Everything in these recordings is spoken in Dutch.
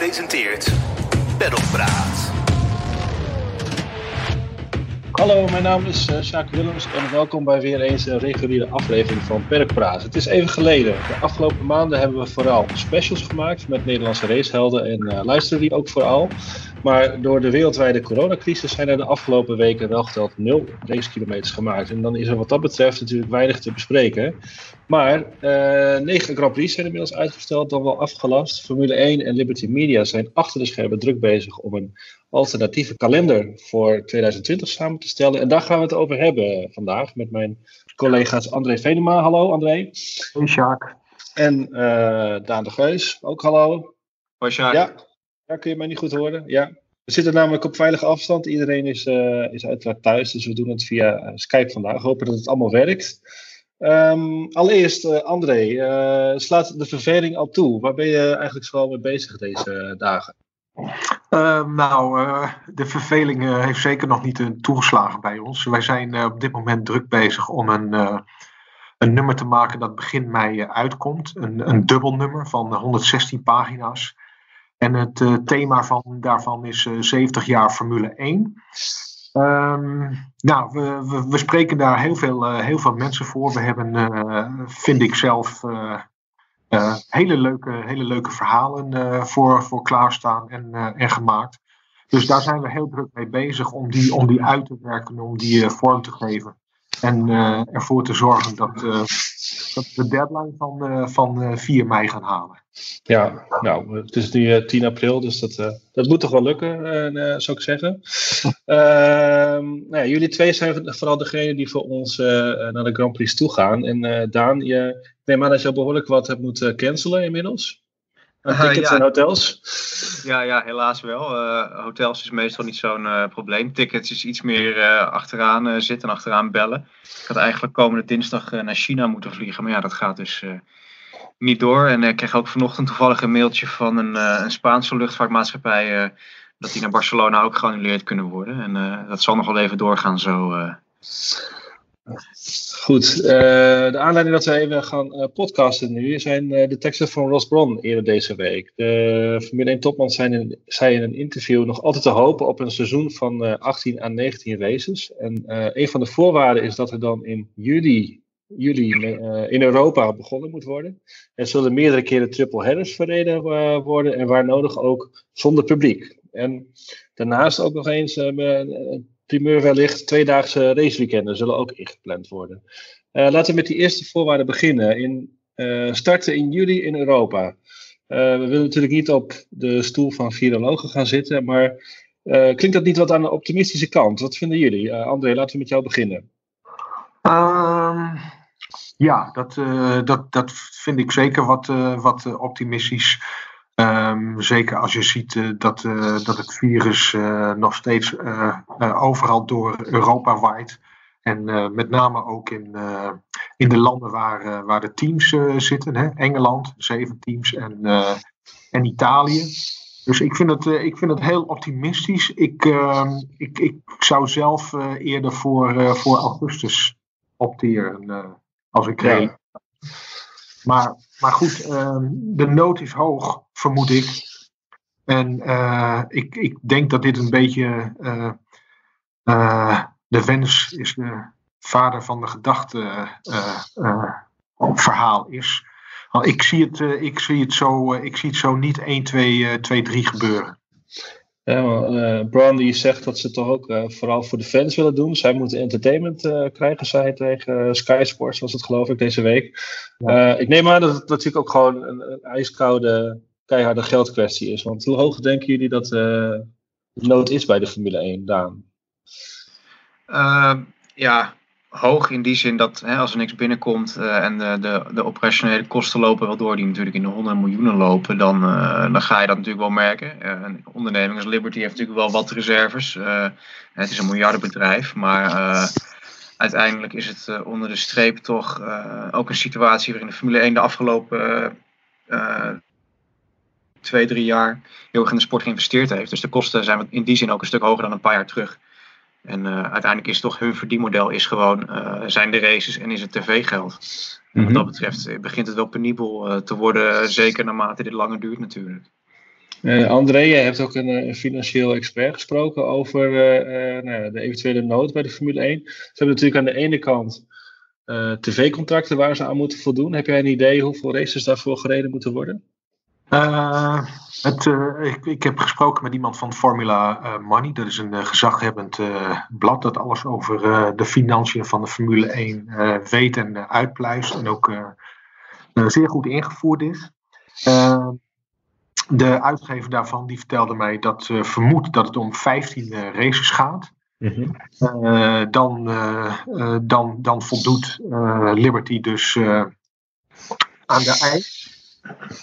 presenteert Peddelpraat. Hallo, mijn naam is uh, Willems en welkom bij weer eens een reguliere aflevering van Perkpraat. Het is even geleden. De afgelopen maanden hebben we vooral specials gemaakt met Nederlandse racehelden en uh, luisteren die ook vooral. Maar door de wereldwijde coronacrisis zijn er de afgelopen weken wel geteld nul racekilometers gemaakt. En dan is er wat dat betreft natuurlijk weinig te bespreken. Maar uh, negen Grand Prix zijn inmiddels uitgesteld, dan wel afgelast. Formule 1 en Liberty Media zijn achter de schermen druk bezig om een alternatieve kalender voor 2020 samen te stellen. En daar gaan we het over hebben vandaag met mijn collega's André Venema. Hallo André. Hoi Jacques. En uh, Daan de Geus. Ook hallo. Hoi Jacques. Ja. ja, kun je mij niet goed horen? Ja. We zitten namelijk op veilige afstand. Iedereen is, uh, is uiteraard thuis, dus we doen het via Skype vandaag. Hopen dat het allemaal werkt. Um, allereerst, uh, André, uh, slaat de verveling al toe? Waar ben je eigenlijk zoal mee bezig deze dagen? Uh, nou, de verveling heeft zeker nog niet toegeslagen bij ons. Wij zijn op dit moment druk bezig om een, een nummer te maken dat begin mei uitkomt. Een, een dubbelnummer van 116 pagina's. En het thema van, daarvan is 70 jaar Formule 1. Um, nou, we, we, we, spreken daar heel veel, heel veel mensen voor. We hebben, vind ik zelf, uh, hele, leuke, hele leuke verhalen voor, voor klaarstaan en, en gemaakt. Dus daar zijn we heel druk mee bezig om die, om die uit te werken, om die vorm te geven. En ervoor te zorgen dat, dat we de deadline van, van 4 mei gaan halen. Ja, nou, het is nu uh, 10 april, dus dat, dat moet toch wel lukken, zou ik zeggen. nou ja, jullie twee zijn vooral degene die voor ons naar de Grand Prix toe gaan. En Daan, je, neem aan dat je al behoorlijk wat hebt moeten cancelen inmiddels. tickets ja. en hotels? Ja, ja helaas wel. hotels is meestal niet zo'n probleem. Tickets is iets meer achteraan zitten en achteraan bellen. Ik had eigenlijk komende dinsdag naar China moeten vliegen, maar ja, dat gaat dus niet door. En ik kreeg ook vanochtend toevallig een mailtje van een, uh, een Spaanse luchtvaartmaatschappij. Uh, dat die naar Barcelona ook geannuleerd kunnen worden. En uh, dat zal nog wel even doorgaan zo. Goed, de aanleiding dat we even gaan podcasten nu zijn de teksten van Ross Bron eerder deze week. De Formule 1 topman zei in, een interview nog altijd te hopen op een seizoen van 18 à 19 races. En een van de voorwaarden is dat er dan in juli juli in Europa begonnen moet worden. Er zullen meerdere keren triple headers verreden worden en waar nodig ook zonder publiek. En daarnaast ook nog eens, uh, primeur wellicht, tweedaagse raceweekenden zullen ook ingepland worden. laten we met die eerste voorwaarden beginnen. In, starten in juli in Europa. we willen natuurlijk niet op de stoel van virologen gaan zitten, maar klinkt dat niet wat aan de optimistische kant? Wat vinden jullie? André, laten we met jou beginnen. Um, ja, dat, dat, dat vind ik zeker wat, wat optimistisch. Um, zeker als je ziet uh, dat, dat het virus nog steeds overal door Europa waait. En met name ook in, in de landen waar, waar de teams zitten. Hè? Engeland, zeven teams en, en Italië. Dus ik vind het, ik vind het heel optimistisch. Ik, ehm, ik, ik zou zelf eerder voor, voor augustus opteren als ik reed. Ja. Maar, maar goed, uh, de nood is hoog, vermoed ik. En uh, ik, ik denk dat dit een beetje uh, de wens is de vader van de gedachte verhaal is. Ik zie, het, ik, zie het zo, ik zie het zo niet 1, 2, 2 3 gebeuren. Ja, uh, Brandy zegt dat ze toch ook uh, vooral voor de fans willen doen. Zij moeten entertainment uh, krijgen, zei hij tegen Sky Sports, was het geloof ik, deze week. Ja. ik neem aan dat het natuurlijk ook gewoon een, een ijskoude, keiharde geldkwestie is. Want hoe hoog denken jullie dat de nood is bij de Formule 1, Daan? ja, hoog in die zin dat hè, als er niks binnenkomt uh, en de, de, de, operationele kosten lopen wel door, die natuurlijk in de honderden miljoenen lopen, dan, uh, dan ga je dat natuurlijk wel merken. Uh, een onderneming als Liberty heeft natuurlijk wel wat reserves. het is een miljardenbedrijf, maar uiteindelijk is het onder de streep toch ook een situatie waarin de Formule 1 de afgelopen twee, drie jaar heel erg in de sport geïnvesteerd heeft. Dus de kosten zijn in die zin ook een stuk hoger dan een paar jaar terug. En uh, uiteindelijk is toch hun verdienmodel is gewoon, uh, zijn de races en is het tv-geld. Wat dat betreft begint het wel penibel te worden, zeker naarmate dit langer duurt natuurlijk. Uh, André, jij hebt ook een, een, financieel expert gesproken over uh, nou, de eventuele nood bij de Formule 1. Ze hebben natuurlijk aan de ene kant tv-contracten waar ze aan moeten voldoen. Heb jij een idee hoeveel races daarvoor gereden moeten worden? Uh, het, uh, ik, ik, heb gesproken met iemand van Formula uh, Money. Dat is een gezaghebbend blad dat alles over de financiën van de Formule 1 weet en uitpluist. En ook zeer goed ingevoerd is. de uitgever daarvan die vertelde mij dat ze vermoedt dat het om 15 races gaat. Mm -hmm. dan, dan, dan voldoet Liberty dus aan de eis.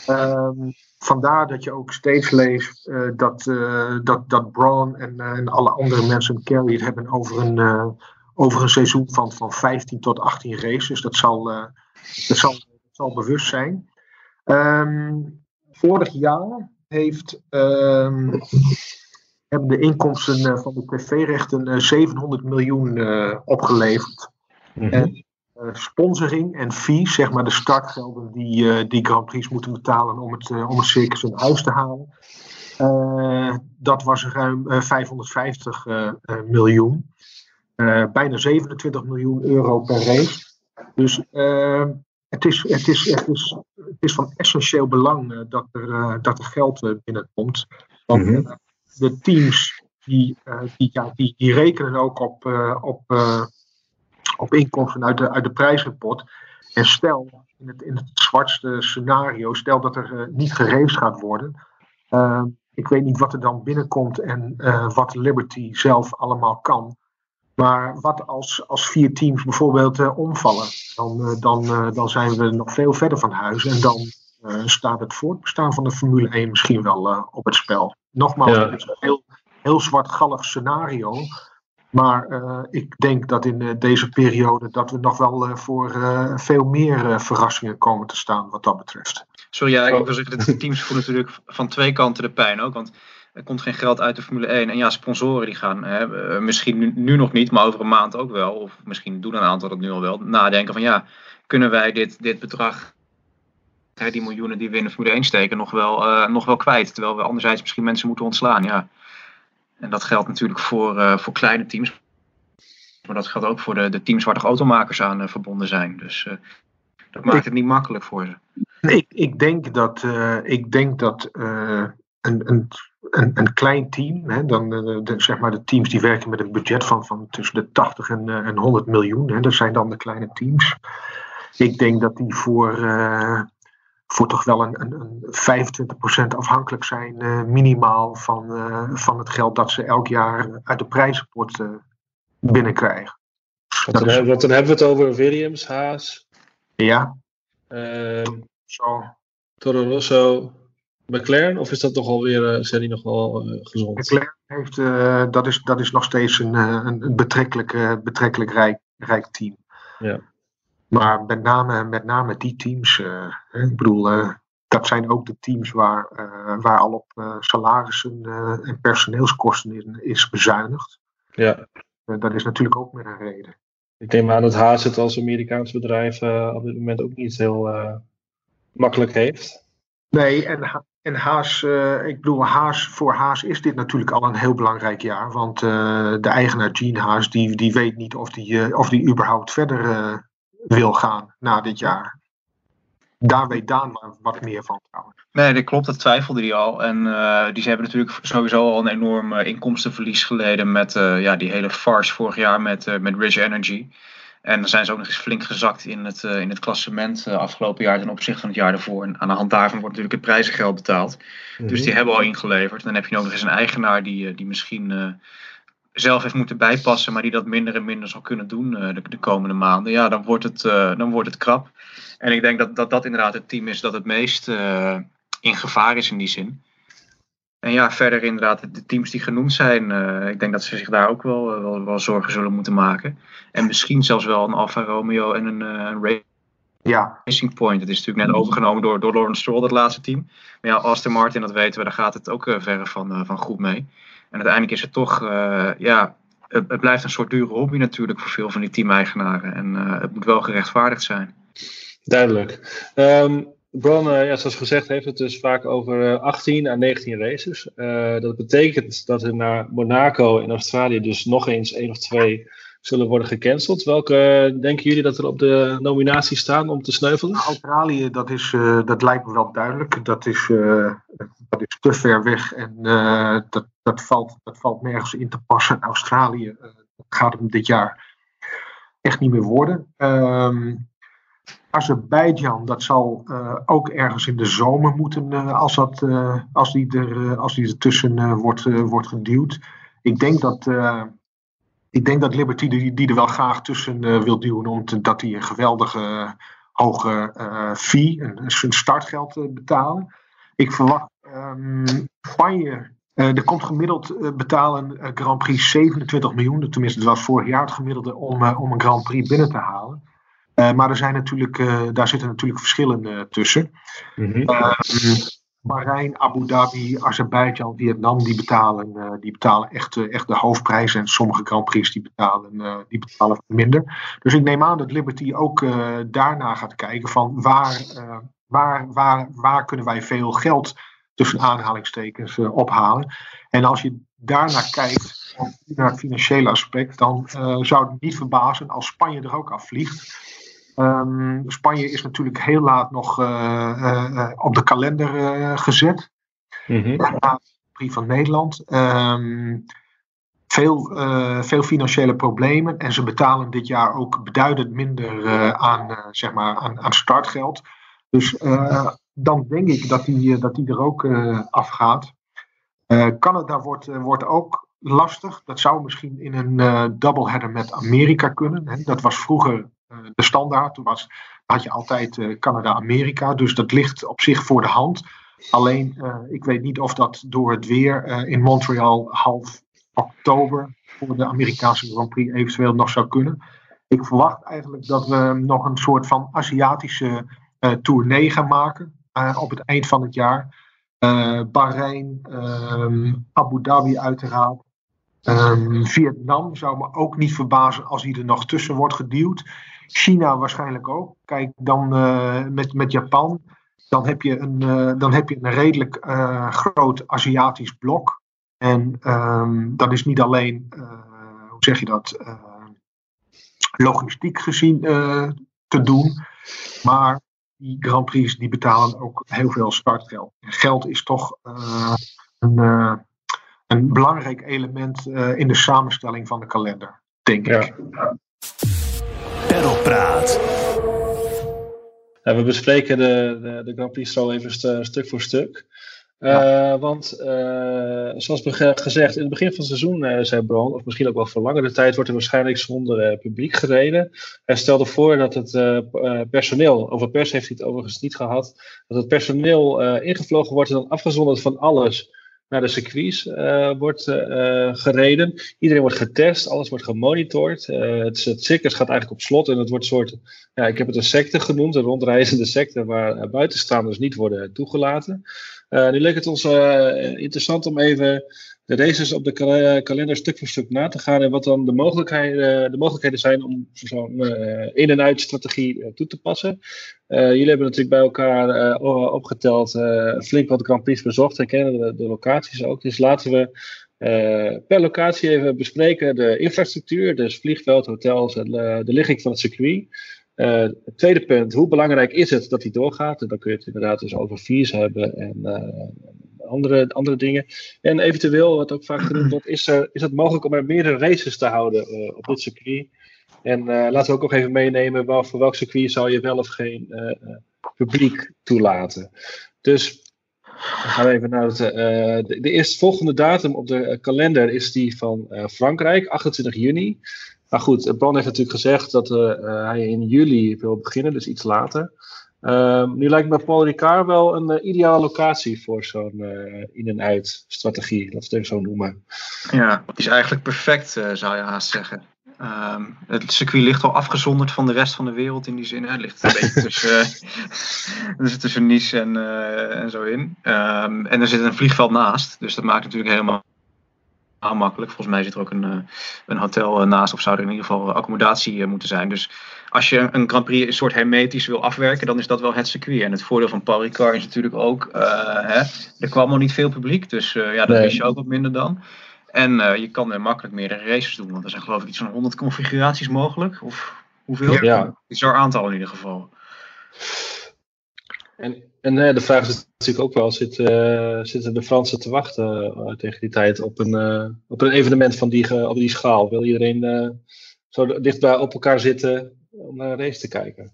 Um, vandaar dat je ook steeds leest uh, dat, uh, dat, dat Braun en, uh, en alle andere mensen carry het hebben over een, over een seizoen van, van 15 tot 18 races. Dat zal, dat zal, dat zal bewust zijn. Um, vorig jaar heeft, um, hebben de inkomsten van de tv-rechten 700 miljoen opgeleverd. Mm -hmm. Eh, sponsoring en fees, zeg maar de startgelden die, uh, die Grand Prix moeten betalen om het, uh, om het circus in huis te halen. dat was ruim 550 miljoen. bijna 27 miljoen euro per race. Dus het, is, het, is, het, is, het is van essentieel belang dat, er, dat er geld binnenkomt. Want mhm. de teams die, die, ja, die, die rekenen ook op, op op inkomsten uit de, uit de prijsreport. En stel, in het, in het zwartste scenario, stel dat er uh, niet gereefd gaat worden. Uh, ik weet niet wat er dan binnenkomt en uh, wat Liberty zelf allemaal kan. Maar wat als, als vier teams bijvoorbeeld omvallen, dan, dan, dan zijn we nog veel verder van huis. En dan staat het voortbestaan van de Formule 1 misschien wel op het spel. Nogmaals, ja. het is een heel, heel zwartgallig scenario. Maar uh, ik denk dat in uh, deze periode dat we nog wel uh, voor veel meer verrassingen komen te staan wat dat betreft. Sorry, ja, ik wil zeggen, de teams voelen natuurlijk van twee kanten de pijn ook. Want er komt geen geld uit de Formule 1. En ja, sponsoren die gaan hè, misschien nu, nu, nog niet, maar over een maand ook wel. Of misschien doen een aantal dat nu al wel. Nadenken van ja, kunnen wij dit, dit bedrag hè, die miljoenen die we in de Formule 1 steken, nog wel, nog wel kwijt. Terwijl we anderzijds misschien mensen moeten ontslaan. Ja. En dat geldt natuurlijk voor, uh, voor kleine teams. Maar dat geldt ook voor de, de teams waar toch automakers aan uh, verbonden zijn. Dus uh, dat maakt het niet makkelijk voor ze. Ik, ik denk dat, ik denk dat een, een, een, een, klein team, hè, dan, de, zeg maar de teams die werken met een budget van, van tussen de 80 en, en 100 miljoen, hè, dat zijn dan de kleine teams. Ik denk dat die voor voor toch wel een, een, een 25% afhankelijk zijn, uh, minimaal, van, uh, van het geld dat ze elk jaar uit de prijzenpot uh, binnenkrijgen. Want dan, is... want dan, hebben we het over Williams, Haas. Ja. Ehm, Zo. Toro Rosso, McLaren, of is dat toch alweer, zijn die nog wel gezond? McLaren heeft, dat, is, dat is nog steeds een, een betrekkelijk, betrekkelijk rijk, rijk team. Ja. Maar met name, met name die teams, uh, ik bedoel, uh, dat zijn ook de teams waar, uh, waar al op salarissen en personeelskosten in, is bezuinigd. Ja. dat is natuurlijk ook met een reden. Ik denk maar dat Haas het als Amerikaans bedrijf op dit moment ook niet heel makkelijk heeft. Nee, en, en Haas, ik bedoel, Haas, voor Haas is dit natuurlijk al een heel belangrijk jaar. Want de eigenaar Gene Haas, die, die weet niet of die, of die überhaupt verder wil gaan na dit jaar. Daar weet Daan maar wat meer van trouwens. Nee, dat klopt, dat twijfelde hij al. En uh, die hebben natuurlijk sowieso al een enorm uh, inkomstenverlies geleden met uh, ja, die hele farce vorig jaar met, met Rich Energy. En dan zijn ze ook nog eens flink gezakt in het, in het klassement afgelopen jaar ten opzichte van het jaar daarvoor. En aan de hand daarvan wordt natuurlijk het prijzengeld betaald. Dus die mhm. hebben al ingeleverd. Dan heb je ook nog eens een eigenaar die, die misschien zelf heeft moeten bijpassen, maar die dat minder en minder zal kunnen doen uh, de, de, komende maanden, ja, dan wordt het, uh, dan wordt het krap. En ik denk dat, dat dat inderdaad het team is dat het meest uh, in gevaar is in die zin. En ja, verder inderdaad de teams die genoemd zijn, ik denk dat ze zich daar ook wel, wel, wel, zorgen zullen moeten maken. En misschien zelfs wel een Alfa Romeo en een, een ja. Racing Point. Het is natuurlijk net overgenomen door, door Lawrence Stroll, dat laatste team. Maar ja, Aston Martin, dat weten we, daar gaat het ook verre van, van goed mee. En uiteindelijk is het toch, uh, ja, het, het, blijft een soort dure hobby natuurlijk voor veel van die teameigenaren. En uh, het moet wel gerechtvaardigd zijn. Duidelijk. Um, Bron, ja, zoals gezegd, heeft het dus vaak over 18 à 19 races. dat betekent dat er naar Monaco in Australië dus nog eens één of twee zullen worden gecanceld. Welke denken jullie dat er op de nominatie staan om te sneuvelen? Australië, dat, is, dat lijkt me wel duidelijk. Dat is, dat is te ver weg en dat, dat, valt, dat valt nergens in te passen. Australië gaat hem dit jaar echt niet meer worden. Um, Azerbeidzjan, dat zal uh, ook ergens in de zomer moeten, als, dat, als, die er, als die ertussen wordt, wordt geduwd. Ik denk dat, ik denk dat Liberty die, die er wel graag tussen wil duwen, omdat hij een geweldige hoge fee, een, een startgeld betalen. Ik verwacht um, Spanje er komt gemiddeld betalen Grand Prix 27 miljoen. Tenminste, het was vorig jaar het gemiddelde om, om een Grand Prix binnen te halen. Maar er zijn natuurlijk, daar zitten natuurlijk verschillen tussen. Mm -hmm. Bahrein, Abu Dhabi, Azerbeidzjan, Vietnam, die betalen, die betalen echt, echt de hoofdprijs. En sommige Grand Prix die betalen, die betalen minder. Dus ik neem aan dat Liberty ook daarna gaat kijken van waar, waar, waar, waar kunnen wij veel geld tussen aanhalingstekens ophalen. En als je daarna kijkt, naar het financiële aspect, dan zou het niet verbazen als Spanje er ook afvliegt. Um, Spanje is natuurlijk heel laat nog uh, op de kalender gezet. Mm -hmm. Prix van Nederland. Um, veel, veel financiële problemen en ze betalen dit jaar ook beduidend minder aan, zeg maar aan, aan startgeld. Dus dan denk ik dat die, dat die er ook afgaat. Canada wordt, wordt ook lastig. Dat zou misschien in een doubleheader met Amerika kunnen. Hè. Dat was vroeger eh, de standaard. Toen was, had je altijd eh, Canada-Amerika, dus dat ligt op zich voor de hand. Alleen, eh, ik weet niet of dat door het weer in Montreal half oktober voor de Amerikaanse Grand Prix eventueel nog zou kunnen. Ik verwacht eigenlijk dat we nog een soort van Aziatische uh, tournee gaan maken op het eind van het jaar. Bahrein, ehm, Abu Dhabi uiteraard. Um, Vietnam zou me ook niet verbazen als hij er nog tussen wordt geduwd. China waarschijnlijk ook. Kijk, dan uh, met, met Japan, dan heb je een, uh, dan heb je een redelijk groot Aziatisch blok. En um, dat is niet alleen, hoe zeg je dat, logistiek gezien te doen, maar die Grand Prix die betalen ook heel veel startgeld. En geld is toch een, een belangrijk element in de samenstelling van de kalender, denk ik. Ja. Perlpraat. Ja, we bespreken de, de, de Grand Prix zo even st stuk voor stuk. Uh, want uh, zoals gezegd, in het begin van het seizoen, uh, zei Bron, of misschien ook wel voor langere tijd, wordt er waarschijnlijk zonder publiek gereden. Hij stelde voor dat het personeel, over pers heeft hij het overigens niet gehad, dat het personeel ingevlogen wordt en dan afgezonderd van alles naar de circuits wordt gereden. Iedereen wordt getest, alles wordt gemonitord. Het, het circus gaat eigenlijk op slot en het wordt een soort, ja, ik heb het een secte genoemd, een rondreizende secte waar buitenstaanders niet worden toegelaten. Nu leek het ons interessant om even de races op de kalender stuk voor stuk na te gaan en wat dan de mogelijkheden, de mogelijkheden zijn om zo'n in- en uit-strategie toe te passen. Jullie hebben natuurlijk bij elkaar opgeteld flink wat Grand Prix bezocht en kennen de, de locaties ook. Dus laten we per locatie even bespreken de infrastructuur, dus vliegveld, hotels en de ligging van het circuit. Het tweede punt, hoe belangrijk is het dat die doorgaat? En dan kun je het inderdaad dus over fees hebben en andere, andere dingen. En eventueel, wat ook vaak genoemd wordt, is, er, is het mogelijk om er meerdere races te houden uh, op dit circuit. En laten we ook nog even meenemen voor welk circuit zou je wel of geen publiek toelaten. Dus dan gaan we even naar het, de, de eerstvolgende datum op de kalender is die van Frankrijk, 28 juni. Maar goed, Bron heeft natuurlijk gezegd dat hij in juli wil beginnen, dus iets later. Um, nu lijkt me Paul Ricard wel een ideale locatie voor zo'n in- en uit-strategie, laten we het zo noemen. Ja, is eigenlijk perfect, zou je haast zeggen. Um, het circuit ligt al afgezonderd van de rest van de wereld in die zin. Het ligt een beetje tussen, dus tussen Nice en, en zo in. Um, en er zit een vliegveld naast, dus dat maakt natuurlijk helemaal makkelijk. Volgens mij zit er ook een, een hotel naast, of zou er in ieder geval accommodatie moeten zijn. Dus als je een Grand Prix een soort hermetisch wil afwerken, dan is dat wel het circuit. En het voordeel van Paul Ricard is natuurlijk ook, hè, er kwam nog niet veel publiek, dus ja, daar nee. wist je ook wat minder dan. En je kan er makkelijk meerdere races doen, want er zijn geloof ik iets van 100 configuraties mogelijk. Of hoeveel? Ja. Is er aantal in ieder geval. En, en uh, de vraag is natuurlijk ook wel, zit, uh, zitten de Fransen te wachten uh, tegen die tijd op een, op een evenement van die, op die schaal? Wil iedereen zo dichtbij op elkaar zitten om naar een race te kijken?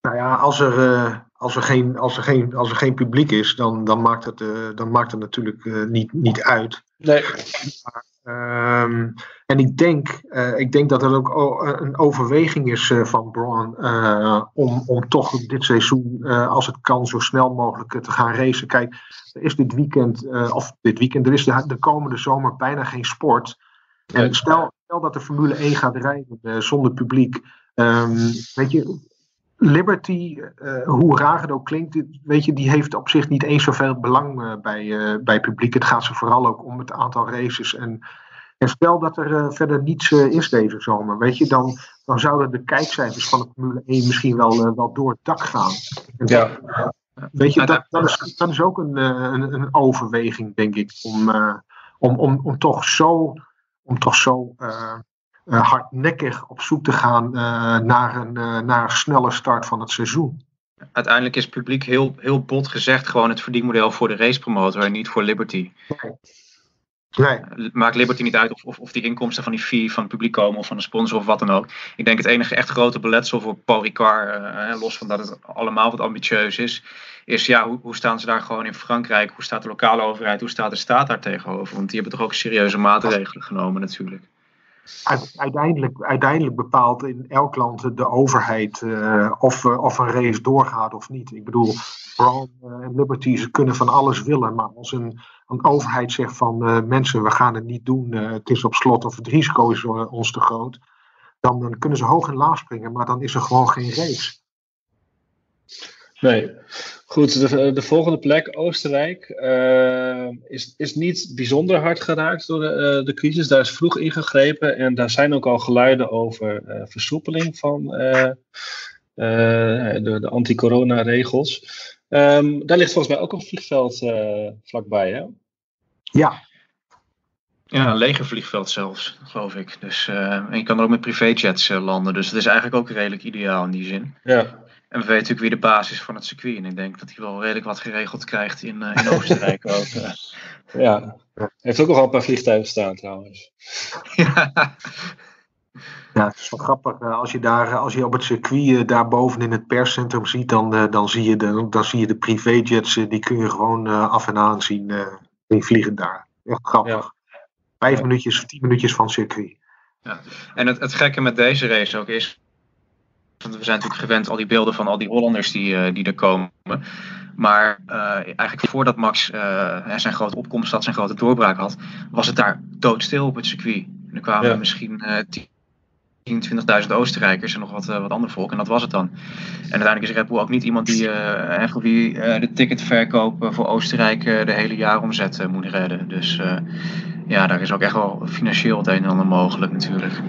Nou ja, als er, als er, geen, als er, geen, als er geen publiek is, dan, dan, maakt, het, dan maakt het natuurlijk niet, niet uit. Nee. Um, en ik denk, uh, ik denk dat er ook een overweging is uh, van Braun uh, om, om toch dit seizoen, als het kan, zo snel mogelijk te gaan racen. Kijk, er is dit weekend, of dit weekend, er is de, de, komende zomer bijna geen sport. En stel, stel dat de Formule 1 gaat rijden zonder publiek. Um, weet je, Liberty, hoe raar het ook klinkt, weet je, die heeft op zich niet eens zoveel belang bij, bij publiek. Het gaat ze vooral ook om het aantal races en en stel dat er uh, verder niets uh, is deze zomer, weet je, dan, dan zouden de kijkcijfers van de Formule 1 misschien wel, uh, wel door het dak gaan. En ja. weet je, dat, dat, is, dat is ook een, een, een overweging, denk ik, om, om, om, om toch zo, om toch zo hardnekkig op zoek te gaan naar, een, naar een snelle start van het seizoen. Uiteindelijk is het publiek heel, heel bot gezegd gewoon het verdienmodel voor de racepromotor en niet voor Liberty. Nee. Nee. Maakt Liberty niet uit of, of, of, die inkomsten van die fee van het publiek komen of van een sponsor of wat dan ook. Ik denk het enige echt grote beletsel voor Paul Ricard, los van dat het allemaal wat ambitieus is, is ja, hoe, hoe, staan ze daar gewoon in Frankrijk? Hoe staat de lokale overheid? Hoe staat de staat daar tegenover? Want die hebben toch ook serieuze maatregelen genomen natuurlijk. Uiteindelijk, bepaalt in elk land de overheid uh, of, of een race doorgaat of niet. Ik bedoel, Brown en Liberty, ze kunnen van alles willen, maar als een een overheid zegt van mensen, we gaan het niet doen, het is op slot of het risico is ons te groot, dan, dan, kunnen ze hoog en laag springen, maar dan is er gewoon geen race. Nee, goed. De, de volgende plek, Oostenrijk, is, is niet bijzonder hard geraakt door de, de crisis. Daar is vroeg ingegrepen en daar zijn ook al geluiden over versoepeling van de, de anti-corona-regels. Um, daar ligt volgens mij ook een vliegveld uh, vlakbij, hè? Ja. Ja, een legervliegveld zelfs, geloof ik. Dus, uh, en je kan er ook met privéjets uh, landen. Dus het is eigenlijk ook redelijk ideaal in die zin. Ja. En we weten natuurlijk wie de basis is van het circuit. En ik denk dat hij wel redelijk wat geregeld krijgt in, in Oostenrijk ook. Ja, hij heeft ook nog al een paar vliegtuigen staan trouwens. ja. Ja, het is wel grappig. Eh, als je, daar, eh, als je op het circuit daar boven in het perscentrum ziet, dan, dan, zie, je de, dan zie je de privéjets, die kun je gewoon af en aan zien. Die vliegen daar. Echt grappig. Vijf minuutjes, tien minuutjes van het circuit. Ja. En het, het gekke met deze race ook is, want we zijn natuurlijk gewend al die beelden van al die Hollanders die, die er komen. Maar eigenlijk voordat Max zijn grote opkomst had, zijn grote doorbraak had, was het daar doodstil op het circuit. En er kwamen ja. misschien tien 20.000 Oostenrijkers en nog wat, uh, wat ander volk. En dat was het dan. En uiteindelijk is Red Bull ook niet iemand die, uh, echt wie uh, de ticketverkoop voor Oostenrijk de hele jaaromzet moet redden. Dus ja, daar is ook echt wel financieel het een en ander mogelijk natuurlijk.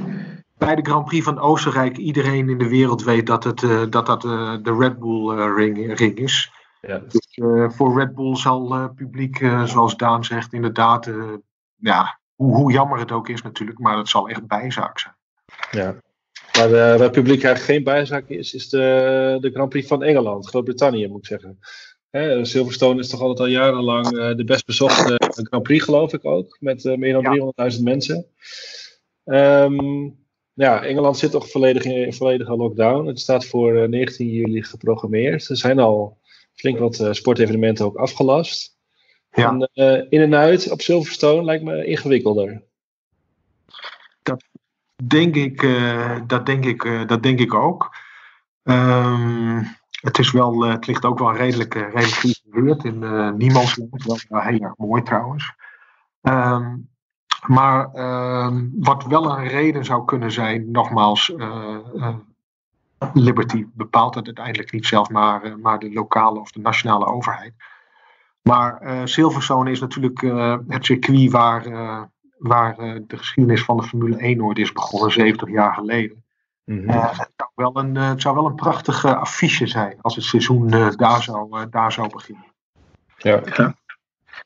Bij de Grand Prix van Oostenrijk, iedereen in de wereld weet dat het, dat, dat de Red Bull ring, ring is. Ja. Dus voor Red Bull zal publiek, zoals Daan zegt, inderdaad, ja, hoe, hoe jammer het ook is natuurlijk, maar het zal echt bijzaak zijn. Ja. Maar waar publiek eigenlijk geen bijzaak is, is de, de Grand Prix van Engeland, Groot-Brittannië moet ik zeggen. Hè, Silverstone is toch altijd al jarenlang de best bezochte Grand Prix, geloof ik ook, met meer dan ja. 300.000 mensen. Um, ja, Engeland zit toch volledig in volledige lockdown. Het staat voor 19 juli geprogrammeerd. Er zijn al flink wat sportevenementen ook afgelast. Ja. En, in en uit op Silverstone lijkt me ingewikkelder. Dat Denk ik, uh, dat, denk ik, uh, dat denk ik ook. Um, het, is wel, uh, het ligt ook wel redelijk, redelijk geïsoleerd in niemands land. Wel heel erg mooi trouwens. Um, maar um, wat wel een reden zou kunnen zijn, nogmaals, Liberty bepaalt het uiteindelijk niet zelf, maar, maar de lokale of de nationale overheid. Maar uh, Silverstone is natuurlijk uh, het circuit waar, uh, waar de geschiedenis van de Formule 1 ooit is begonnen, 70 jaar geleden. Mm -hmm. het, zou wel een, het zou wel een prachtige affiche zijn als het seizoen daar, zou, daar zou beginnen. Ja. ja.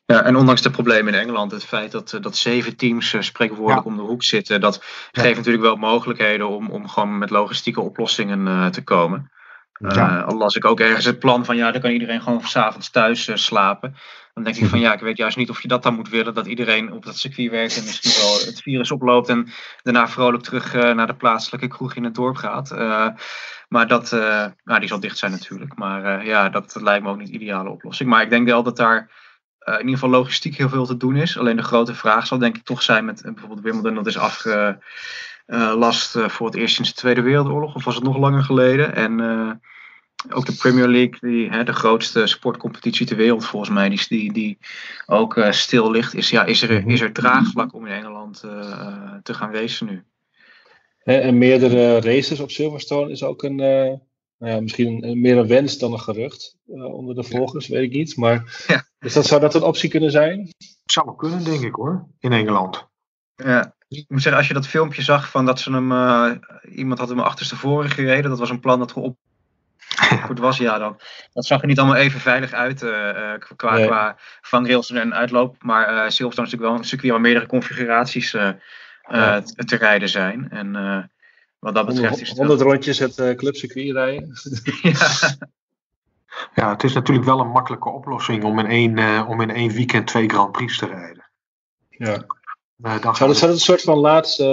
Ja, en ondanks de problemen in Engeland, het feit dat, dat zeven teams spreekwoordelijk ja. om de hoek zitten, dat geeft natuurlijk wel mogelijkheden om, om gewoon met logistieke oplossingen te komen. Ja. Uh, al las ik ook ergens het plan van ja, dan kan iedereen gewoon s'avonds thuis uh, slapen. Dan denk ik van ja, ik weet juist niet of je dat dan moet willen. Dat iedereen op dat circuit werkt en misschien wel het virus oploopt. En daarna vrolijk terug uh, naar de plaatselijke kroeg in het dorp gaat. maar dat, nou, die zal dicht zijn natuurlijk. Maar ja, dat lijkt me ook niet de ideale oplossing. Maar ik denk wel dat daar in ieder geval logistiek heel veel te doen is. Alleen de grote vraag zal denk ik toch zijn met bijvoorbeeld Wimbledon. Dat is afgelast voor het eerst sinds de Tweede Wereldoorlog. Of was het nog langer geleden? En ook de Premier League, die, hè, de grootste sportcompetitie ter wereld volgens mij, die, die, die ook uh, stil ligt. Is, ja, is, er, is er draagvlak om in Engeland uh, te gaan racen nu? En meerdere races op Silverstone is ook een, uh, nou ja, misschien een, meer een wens dan een gerucht onder de volgers, weet ik niet. Maar ja. Dus dat, zou dat een optie kunnen zijn? Zou kunnen, denk ik hoor, in Engeland. Ja, ik moet zeggen, als je dat filmpje zag van dat ze hem, iemand had hem achterstevoren gereden, dat was een plan dat op goed was, ja, dan. Dat zag er niet allemaal even veilig uit uh, qua, nee. qua vangrails en uitloop. Maar uh, Silverstone is natuurlijk wel een circuit waar meerdere configuraties uh, ja. te, te, rijden zijn. En wat dat betreft is het 100 rondjes het clubcircuit rijden. ja. ja, het is natuurlijk wel een makkelijke oplossing om in één, om in één weekend twee Grand Prix te rijden. Ja. Uh, dan zou, het, zou het een soort van laatste,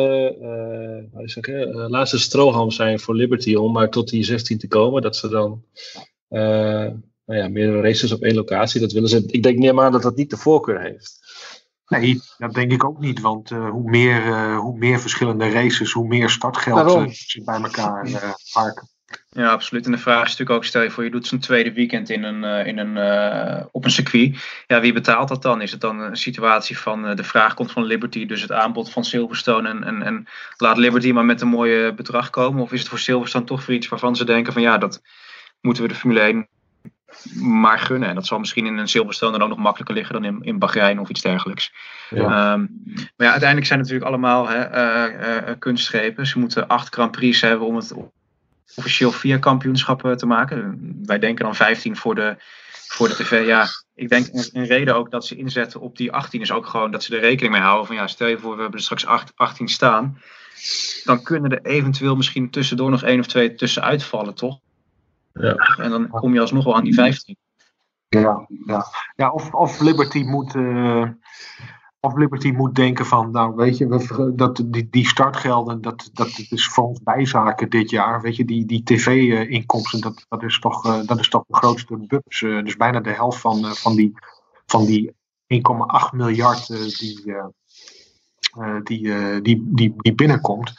uh, uh, laatste strohalm zijn voor Liberty om maar tot die 16 te komen? Dat ze dan nou ja, meerdere races op één locatie, dat willen ze. Ik denk niet maar dat dat niet de voorkeur heeft. Nee, dat denk ik ook niet. Want hoe, meer, hoe meer verschillende races, hoe meer startgeld ze bij elkaar harken. Ja, absoluut. En de vraag is natuurlijk ook, stel je voor je doet zo'n tweede weekend in een, uh, in een, uh, op een circuit. Ja, wie betaalt dat dan? Is het dan een situatie van uh, de vraag komt van Liberty, dus het aanbod van Silverstone en, en, en laat Liberty maar met een mooi bedrag komen? Of is het voor Silverstone toch voor iets waarvan ze denken van ja, dat moeten we de Formule 1 maar gunnen. En dat zal misschien in een Silverstone dan ook nog makkelijker liggen dan in, in Bahrein of iets dergelijks. Ja. Um, maar ja, uiteindelijk zijn het natuurlijk allemaal hè, kunstschepen. Ze moeten acht Grand Prix hebben om het officieel vier kampioenschappen te maken. Wij denken dan 15 voor de, voor de tv. Ja, ik denk een, reden ook dat ze inzetten op die 18 is ook gewoon dat ze er rekening mee houden van ja, stel je voor we hebben er straks 8, 18 staan. Dan kunnen er eventueel misschien tussendoor nog één of twee tussen uitvallen, toch? Ja. En dan kom je alsnog wel aan die 15. Ja, ja. ja of, of Liberty moet. Uh, of Liberty moet denken van, nou weet je, dat, die, die startgelden, dat, dat is voor ons bijzaken dit jaar. Weet je, die, die tv-inkomsten, dat, dat, is toch, uh, dat is toch de grootste bubs. Uh, dus bijna de helft van, uh, van die, van die 1,8 miljard die, die, die, die, die binnenkomt.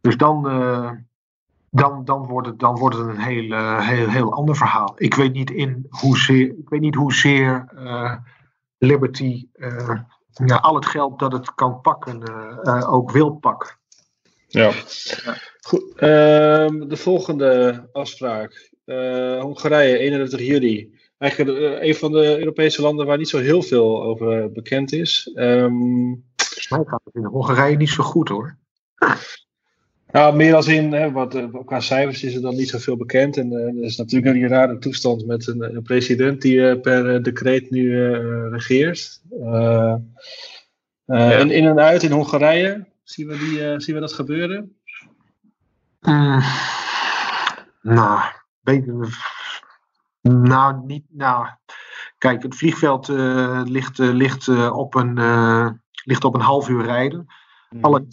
Dus dan, dan, dan, wordt het, dan wordt het een heel, heel, heel ander verhaal. Ik weet niet, in hoezeer, ik weet niet hoezeer Liberty ja, al het geld dat het kan pakken uh, ook wil pakken. Ja. Goed, uh, de volgende afspraak. Uh, Hongarije, 31 juli. Eigenlijk een van de Europese landen waar niet zo heel veel over bekend is. Um, Volgens mij gaat het in Hongarije niet zo goed hoor. Nou, meer als in, hè, wat, eh, qua cijfers is er dan niet zoveel bekend. En uh, er is natuurlijk een rare toestand met een, een president die uh, per decreet nu regeert. Ja. in, in en uit in Hongarije, zien we, die, zien we dat gebeuren? Mm, nou, beter, nou, niet, nou, kijk, het vliegveld ligt, ligt, op een, ligt op een half uur rijden. Mm. Alle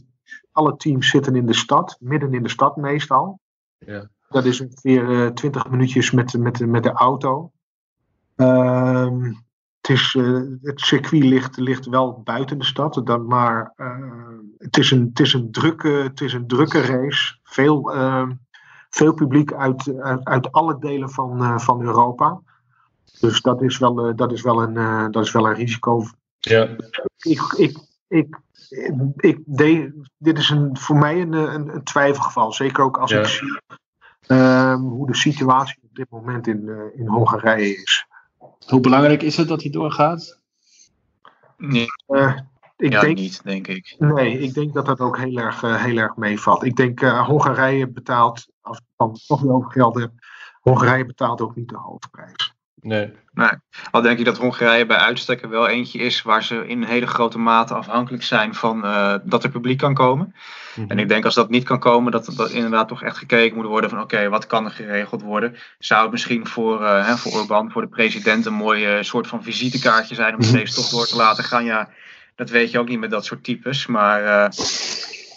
alle teams zitten in de stad, midden in de stad meestal. Ja. Dat is ongeveer eh, 20 minuutjes met, met, met de auto. Uh, het, is, uh, het circuit ligt, ligt wel buiten de stad, dan, maar uh, het, is een, het, is een drukke, het is een drukke race. Veel, ehm, veel publiek uit, uit, uit, alle delen van, van Europa. Dus dat is wel, dat is wel, een, dat is wel een risico. Ja. Ik, ik, ik ik de, dit is een, voor mij een, een, een twijfelgeval. Zeker ook als ik zie um, hoe de situatie op dit moment in, uh, in Hongarije is. Hoe belangrijk is het dat hij doorgaat? Nee, Eh, ik ja, denk, niet, denk ik. Nee, ik denk dat dat ook heel erg, eh, heel erg meevalt. Ik denk eh, Hongarije betaalt, als ik het dan toch weer over geld heb, Hongarije betaalt ook niet de hoofdprijs. Nee. Al denk ik dat Hongarije bij uitstek er wel eentje is waar ze in hele grote mate afhankelijk zijn van eh, dat er publiek kan komen. En ik denk als dat niet kan komen, dat dat inderdaad toch echt gekeken moet worden van oké, wat kan er geregeld worden? Zou het misschien voor, eh hè, voor Orbán, voor de president, een mooi eh, soort van visitekaartje zijn om de race toch door te laten gaan? Ja, dat weet je ook niet met dat soort types. Maar eh,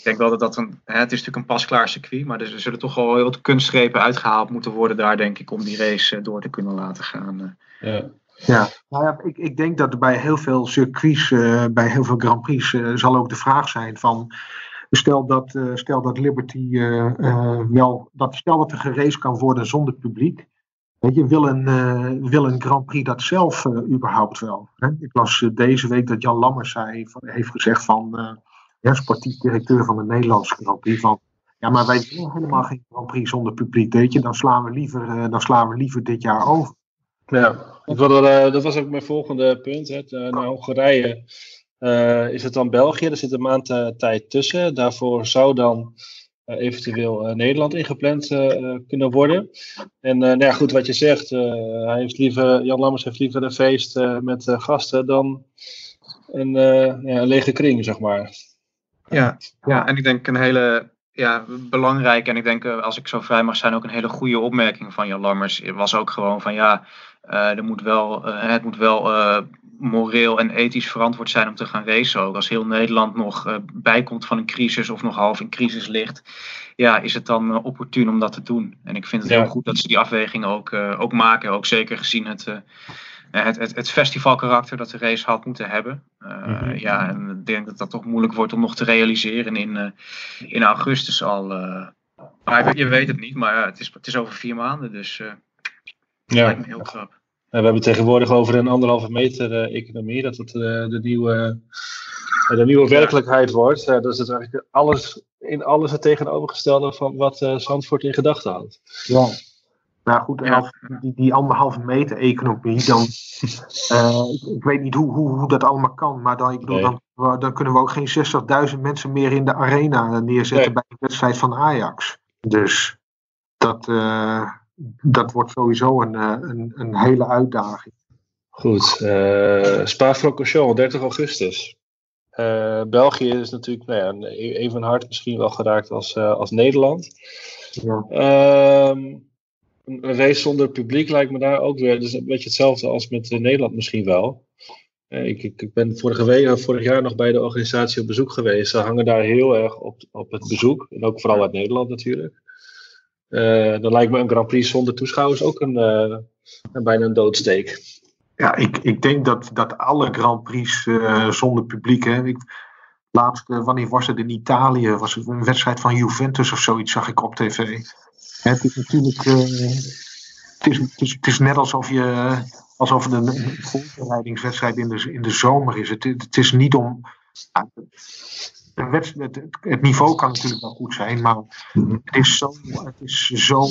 denk wel dat dat een, hè, het is natuurlijk een pasklaar circuit, maar er zullen toch wel heel wat kunstgrepen uitgehaald moeten worden daar denk ik om die race eh, door te kunnen laten gaan. eh. Ja. Ja, nou ja, ik, ik denk dat bij heel veel circuits, eh, bij heel veel Grand Prix, eh, zal ook de vraag zijn van. Stel dat, eh, stel dat Liberty eh, eh, wel. Dat, stel dat er geraced kan worden zonder publiek. Weet je, wil een, eh, wil een Grand Prix dat zelf eh, überhaupt wel? Hè? Ik las deze week dat Jan Lammers zei, van- heeft gezegd van. Ja, sportief directeur van de Nederlandse Grand ja, maar wij willen helemaal geen Grand Prix zonder publiek. Weet je, dan slaan we liever, eh, dan slaan we liever dit jaar over. Ja, eh, dat was ook mijn volgende punt. Hè. Eh, naar Hongarije is het dan België. Er zit een maand tijd tussen. Daarvoor zou dan eventueel Nederland ingepland kunnen worden. En nou ja, goed, wat je zegt, hij heeft liever, Jan Lammers heeft liever een feest met gasten dan een, ja, een lege kring, zeg maar. Ja, ja, en ik denk een hele ja, belangrijke en ik denk eh, als ik zo vrij mag zijn ook een hele goede opmerking van Jan Lammers was ook gewoon van ja, eh, er moet wel, eh, het moet wel eh, moreel en ethisch verantwoord zijn om te gaan racen ook. Als heel Nederland nog bijkomt van een crisis of nog half in crisis ligt, ja, is het dan opportun om dat te doen. En ik vind het Ja. heel goed dat ze die afweging ook, ook maken, ook zeker gezien het... eh, het, het, het festivalkarakter dat de race had moeten hebben. Uh, Mhm. Ja, en ik denk dat dat toch moeilijk wordt om nog te realiseren in, uh, in augustus al. Uh, maar je weet het niet, maar het, is, het is over vier maanden, dus uh, ja. lijkt me heel krap. We hebben tegenwoordig over een anderhalve meter uh, economie, dat het uh, de, nieuwe, de nieuwe werkelijkheid wordt. Uh, dus het is eigenlijk alles, in alles het tegenovergestelde van wat Zandvoort in gedachten had. Ja. Nou goed, en als die, die anderhalve meter economie, dan. Uh, ik, ik, weet niet hoe, hoe, hoe, dat allemaal kan, maar dan, ik bedoel, nee. dan, dan, kunnen we ook geen 60.000 mensen meer in de arena neerzetten nee. bij een wedstrijd van Ajax. Dus dat, uh, dat wordt sowieso een, uh, een, een hele uitdaging. Goed, uh, Spa-Francorchamps, 30 augustus. Uh, België is natuurlijk nou ja, even hard misschien wel geraakt als, als Nederland. Ja. Uh, een race zonder publiek lijkt me daar ook weer. Dus een beetje hetzelfde als met uh, Nederland misschien wel. Uh, ik, ik, ik, ben vorige week, vorig jaar nog bij de organisatie op bezoek geweest. Ze hangen daar heel erg op, op het bezoek. En ook vooral uit Nederland natuurlijk. Dan lijkt me een Grand Prix zonder toeschouwers ook een, bijna een doodsteek. Ja, ik, ik denk dat, dat alle Grand Prix zonder publiek. Hè, ik, laatst, wanneer was het in Italië? Was een wedstrijd van Juventus of zoiets, zag ik op tv. Het is natuurlijk. Uh, het, is, het, is, het is net alsof je. alsof het een, een voorbereidingswedstrijd in de, in de zomer is. Het, het is niet om. Een wedstrijd, het, het, niveau kan natuurlijk wel goed zijn, maar het is zo. Het is zo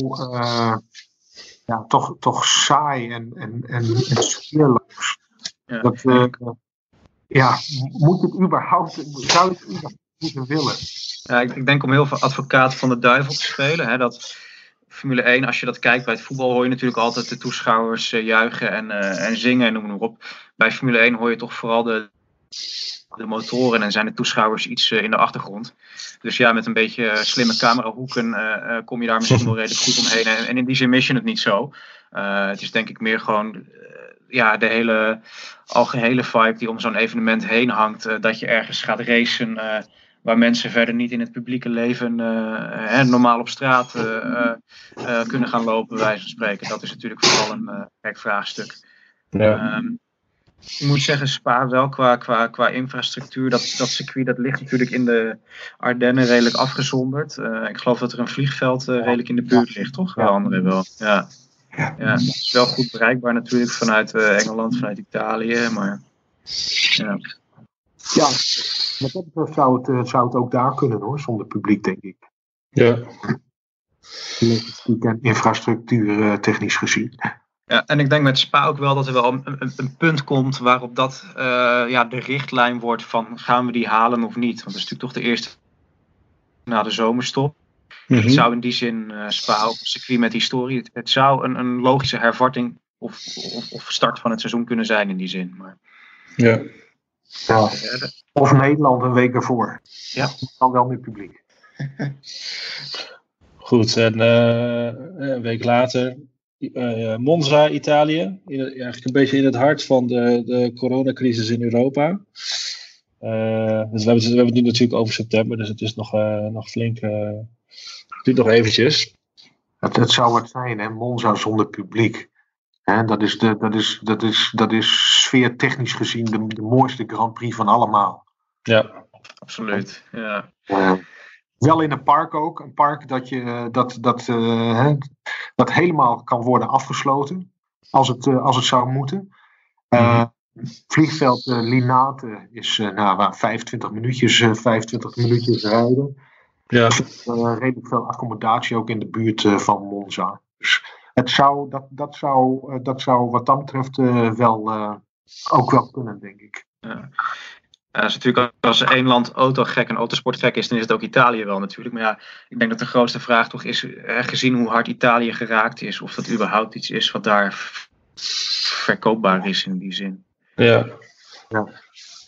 ja, toch, toch saai en, en, en, en sfeerloos. Ja. Dat, uh, ja, moet het überhaupt, zou het überhaupt moeten willen? Ja, ik, ik, denk om heel veel advocaat van de duivel te spelen. Hè, dat Formule 1, als je dat kijkt bij het voetbal, hoor je natuurlijk altijd de toeschouwers uh, juichen en, uh, en zingen en noem maar op. Bij Formule 1 hoor je toch vooral de, de motoren en zijn de toeschouwers iets in de achtergrond. Dus ja, met een beetje slimme camerahoeken kom je daar misschien wel redelijk goed omheen. En, in die zin mis het niet zo. Het is denk ik meer gewoon ja, de hele algehele vibe die om zo'n evenement heen hangt. dat je ergens gaat racen waar mensen verder niet in het publieke leven hè, normaal op straat kunnen gaan lopen, bij wijze van spreken. Dat is natuurlijk vooral een gek vraagstuk. Ja. Um, ik moet zeggen, Spa wel qua, qua, qua infrastructuur. Dat, dat circuit dat ligt natuurlijk in de Ardennen redelijk afgezonderd. Uh, ik geloof dat er een vliegveld uh, redelijk in de buurt ligt, toch? Ja, andere wel. Ja. Ja. ja. Het is wel goed bereikbaar natuurlijk vanuit uh, Engeland, vanuit Italië. Maar ja. Ja, maar dat zou het, zou het ook daar kunnen hoor, zonder publiek, denk ik. Ja. Logistiek en infrastructuur technisch gezien. Ja, en ik denk met Spa ook wel dat er wel een, een, een punt komt waarop dat uh, ja, de richtlijn wordt van gaan we die halen of niet. Want dat is natuurlijk toch de eerste na de zomerstop. Mm -hmm. Het zou in die zin uh, Spa op circuit met historie, het, het zou een, een logische hervatting of, of, of, start van het seizoen kunnen zijn in die zin. Maar, ja. Ja. Of Nederland een week ervoor. Ja. Dan wel met publiek. Goed, en uh, een week later uh, Monza, Italië. In, eigenlijk een beetje in het hart van de, de coronacrisis in Europa. Uh, dus we hebben, het, we hebben het nu natuurlijk over september, dus het is nog, uh, nog flink. het duurt nog eventjes. Het, het zou wat zijn, hè? Monza zonder publiek. Hè, dat, is de, dat, is, dat, is, dat is sfeertechnisch gezien de, de mooiste Grand Prix van allemaal. Ja, absoluut. Ja. Wel in een park ook. Een park dat, je, dat, dat, uh, hè, dat helemaal kan worden afgesloten. Als het, uh, als het zou moeten. Uh, vliegveld Linate is nou, 25 minuutjes, 25 minuutjes rijden. Ja. redelijk veel accommodatie ook in de buurt van Monza. Dus het zou, dat, dat, zou, dat zou wat dat betreft wel, ook wel kunnen, denk ik. Ja. Is natuurlijk als één land autogek en autosportgek is, dan is het ook Italië wel natuurlijk. Maar ja, ik denk dat de grootste vraag toch is, gezien hoe hard Italië geraakt is, of dat überhaupt iets is wat daar verkoopbaar is in die zin. Ja. ja.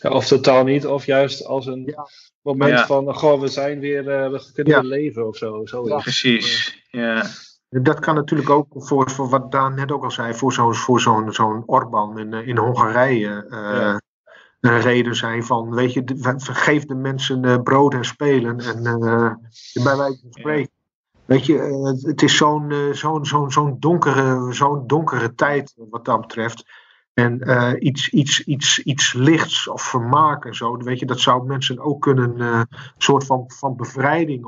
ja of totaal niet, of juist als een ja. moment ja. van, goh, we zijn weer, uh, we kunnen weer leven of zo. precies, ja. Dat kan natuurlijk ook voor, voor wat Daan net ook al zei, voor zo'n voor zo'n zo'n Orbán in, in Hongarije. Uh, een reden zijn van, weet je, geef de mensen uh, brood en spelen. En bij wijze van spreken. Weet je, het is zo'n zo'n zo'n zo'n donkere, zo'n donkere tijd wat dat betreft. En iets, iets, iets, iets lichts of vermaak en zo, weet je, dat zou mensen ook kunnen, een soort van, van bevrijding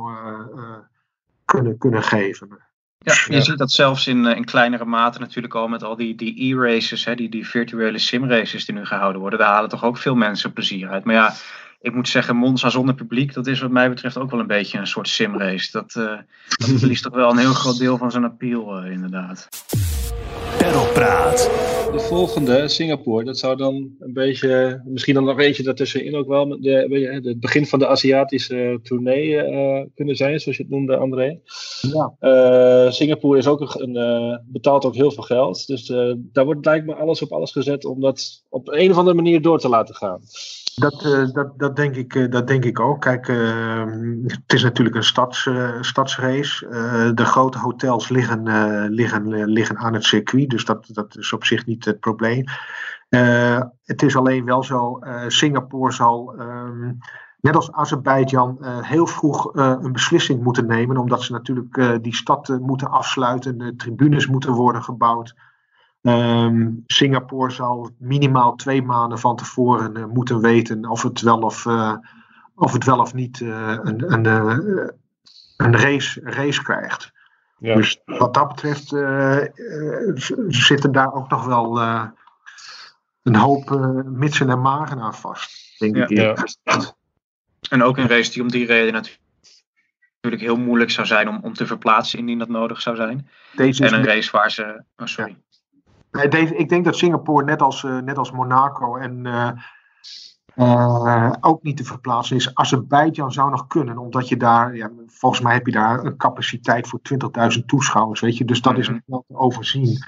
kunnen, kunnen geven. Ja, je ziet dat zelfs in, in kleinere mate natuurlijk al met al die, die e-races, die, die virtuele sim-races die nu gehouden worden. Daar halen toch ook veel mensen plezier uit. Maar ja, ik moet zeggen, Monza zonder publiek, dat is wat mij betreft ook wel een beetje een soort simrace. Dat, uh, dat verliest toch wel een heel groot deel van zijn appeal, uh, inderdaad. Perlpraat. De volgende, Singapore, dat zou dan een beetje, misschien dan nog eentje daartussenin ook wel, de, het begin van de Aziatische tournee uh, kunnen zijn, zoals je het noemde, André. Ja. Uh, Singapore is ook een, uh, betaalt ook heel veel geld, dus daar wordt lijkt me alles op alles gezet om dat op een of andere manier door te laten gaan. Dat, uh, dat, dat, denk ik, uh, dat denk ik ook. Kijk, uh, het is natuurlijk een stads, stadsrace. de grote hotels liggen, liggen, liggen aan het circuit, dus dat, dat is op zich niet het probleem. het is alleen wel zo, Singapore zal, um, net als Azerbeidzjan, heel vroeg een beslissing moeten nemen, omdat ze natuurlijk die stad moeten afsluiten, de tribunes moeten worden gebouwd. Um, Singapore zal minimaal twee maanden van tevoren uh, moeten weten of het wel of, uh, of, het wel of niet uh, een, een, een race, race krijgt. Ja. Dus wat dat betreft zitten daar ook nog wel een hoop mitsen en magen aan vast, denk ja. ik. Ja. En ook een race die om die reden natuurlijk heel moeilijk zou zijn om, om te verplaatsen indien dat nodig zou zijn. Deze en een race waar ze. Oh, sorry. Nee, ik denk dat Singapore, net als, uh, net als Monaco en uh, uh, ook niet te verplaatsen is. Azerbeidzjan zou nog kunnen, omdat je daar, ja, volgens mij heb je daar een capaciteit voor 20.000 toeschouwers, weet je. Dus dat is nog wel te overzien.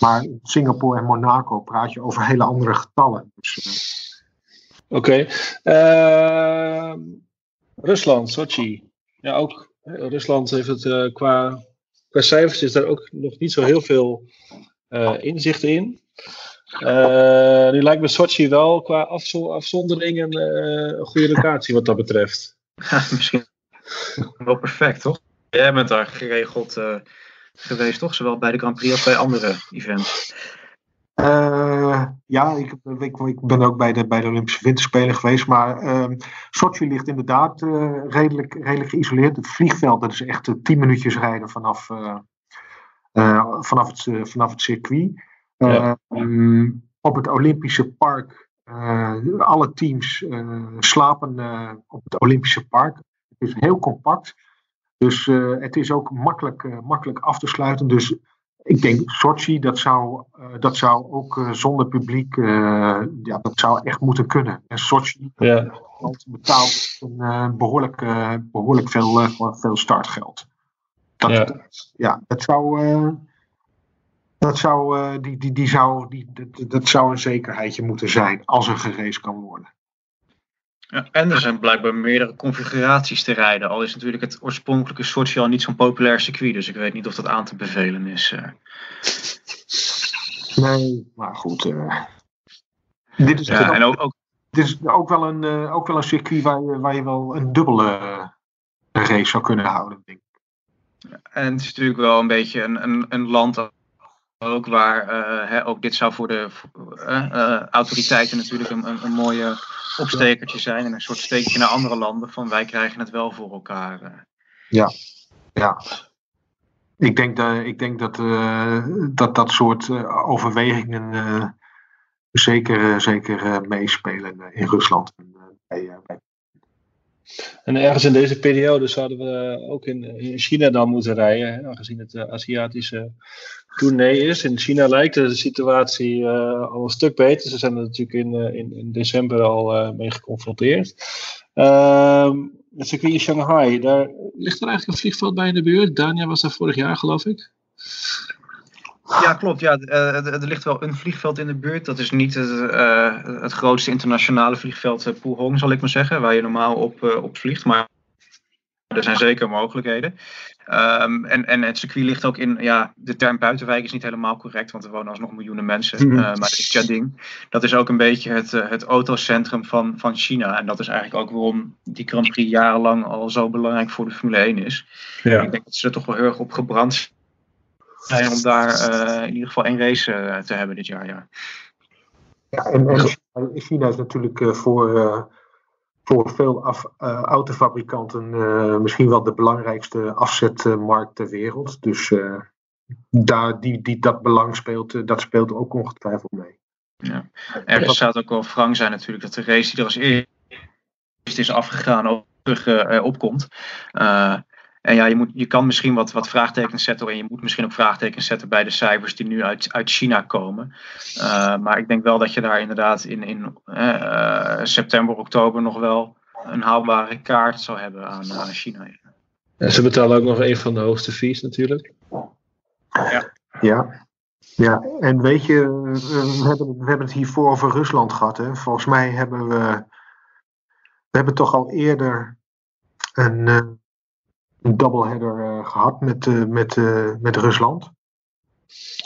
Maar Singapore en Monaco praat je over hele andere getallen. Dus, Oké. Okay. Rusland, Sochi. Ja, ook. Rusland heeft het qua, qua cijfers is daar ook nog niet zo heel veel inzicht in. Uh, nu lijkt me Sochi wel qua afzo afzondering een, uh, een goede locatie wat dat betreft. Ja, misschien wel perfect, toch? Jij bent daar geregeld uh, geweest, toch? Zowel bij de Grand Prix als bij andere events. ja, ik, ik, ik, ben ook bij de, bij de Olympische Winterspelen geweest. Maar uh, Sochi ligt inderdaad uh, redelijk, redelijk geïsoleerd. Het vliegveld, dat is echt tien minuutjes rijden vanaf, uh, vanaf, het, vanaf het circuit. Ja. Um, op het Olympische Park. Uh, alle teams slapen op het Olympische Park. Het is heel compact. Dus het is ook makkelijk, makkelijk af te sluiten. Dus ik denk Sochi, dat zou, dat zou ook zonder publiek, ja, dat zou echt moeten kunnen. En Sochi Ja. betaalt een, behoorlijk, behoorlijk veel, veel startgeld. Dat, Ja. ja. dat zou, dat zou, die, die, die zou, die, dat, dat zou een zekerheidje moeten zijn als er gereisd kan worden. Ja, en er zijn blijkbaar meerdere configuraties te rijden. Al is natuurlijk het oorspronkelijke Sochi al niet zo'n populair circuit. Dus ik weet niet of dat aan te bevelen is. eh. Nee, maar goed. eh, dit, is Ja, ook, en ook, ook dit is ook wel een, eh, ook wel een circuit waar je, waar je wel een dubbele eh, race zou kunnen houden. Denk ik. En het is natuurlijk wel een beetje een, een, een land ook waar eh, hè, ook dit zou voor de eh, eh, autoriteiten natuurlijk een, een, mooie opstekertje zijn. En een soort steekje naar andere landen van wij krijgen het wel voor elkaar. eh. Ja. Ik denk, dat, ik denk dat, dat dat soort overwegingen zeker, zeker meespelen in Rusland. En, bij- En ergens in deze periode zouden we ook in, in China dan moeten rijden, aangezien het eh, Aziatische tournee is. In China lijkt de situatie eh, al een stuk beter. Ze zijn er natuurlijk in, eh, in, in december al mee geconfronteerd. Ehm, het circuit in Shanghai, daar ligt er eigenlijk een vliegveld bij in de buurt. Dania was daar vorig jaar, geloof ik. Ja, klopt. Ja, eh, er er ligt wel een vliegveld in de buurt. Dat is niet het, eh, het grootste internationale vliegveld uh, Pudong, zal ik maar zeggen, waar je normaal op, eh, op vliegt. Maar er zijn zeker mogelijkheden. Ehm, en, en het circuit ligt ook in, ja, de term buitenwijk is niet helemaal correct, want er wonen alsnog miljoenen mensen. Mhm. Eh, maar dat is Jiading. Dat is ook een beetje het, eh, het autocentrum van, van China. En dat is eigenlijk ook waarom die Grand Prix jarenlang al zo belangrijk voor de Formule 1 is. Ik denk dat ze er toch wel heel erg op gebrand zijn om daar eh, in ieder geval één race eh, te hebben dit jaar. Ja. Ja, en, en China- is natuurlijk eh, voor, voor veel af, autofabrikanten misschien wel de belangrijkste afzetmarkt ter wereld. Dus daar, die, die dat belang speelt, dat speelt ook ongetwijfeld mee. Ergens zou het ook wel wrang zijn natuurlijk dat de race die er als eerst is afgegaan ook terug opkomt. Eh, en ja, je, moet, je kan misschien wat, wat vraagtekens zetten en je moet misschien ook vraagtekens zetten bij de cijfers die nu uit, uit China komen. Eh, maar ik denk wel dat je daar inderdaad in, in eh, september, oktober nog wel een haalbare kaart zou hebben aan, aan China. En ze betalen ook nog een van de hoogste fees natuurlijk. Ja. Ja, en weet je, eh, we hebben, we hebben het hiervoor over Rusland gehad. Hè? Volgens mij hebben we, we hebben toch al eerder een, eh, een doubleheader eh, gehad met, eh, met, eh, met Rusland.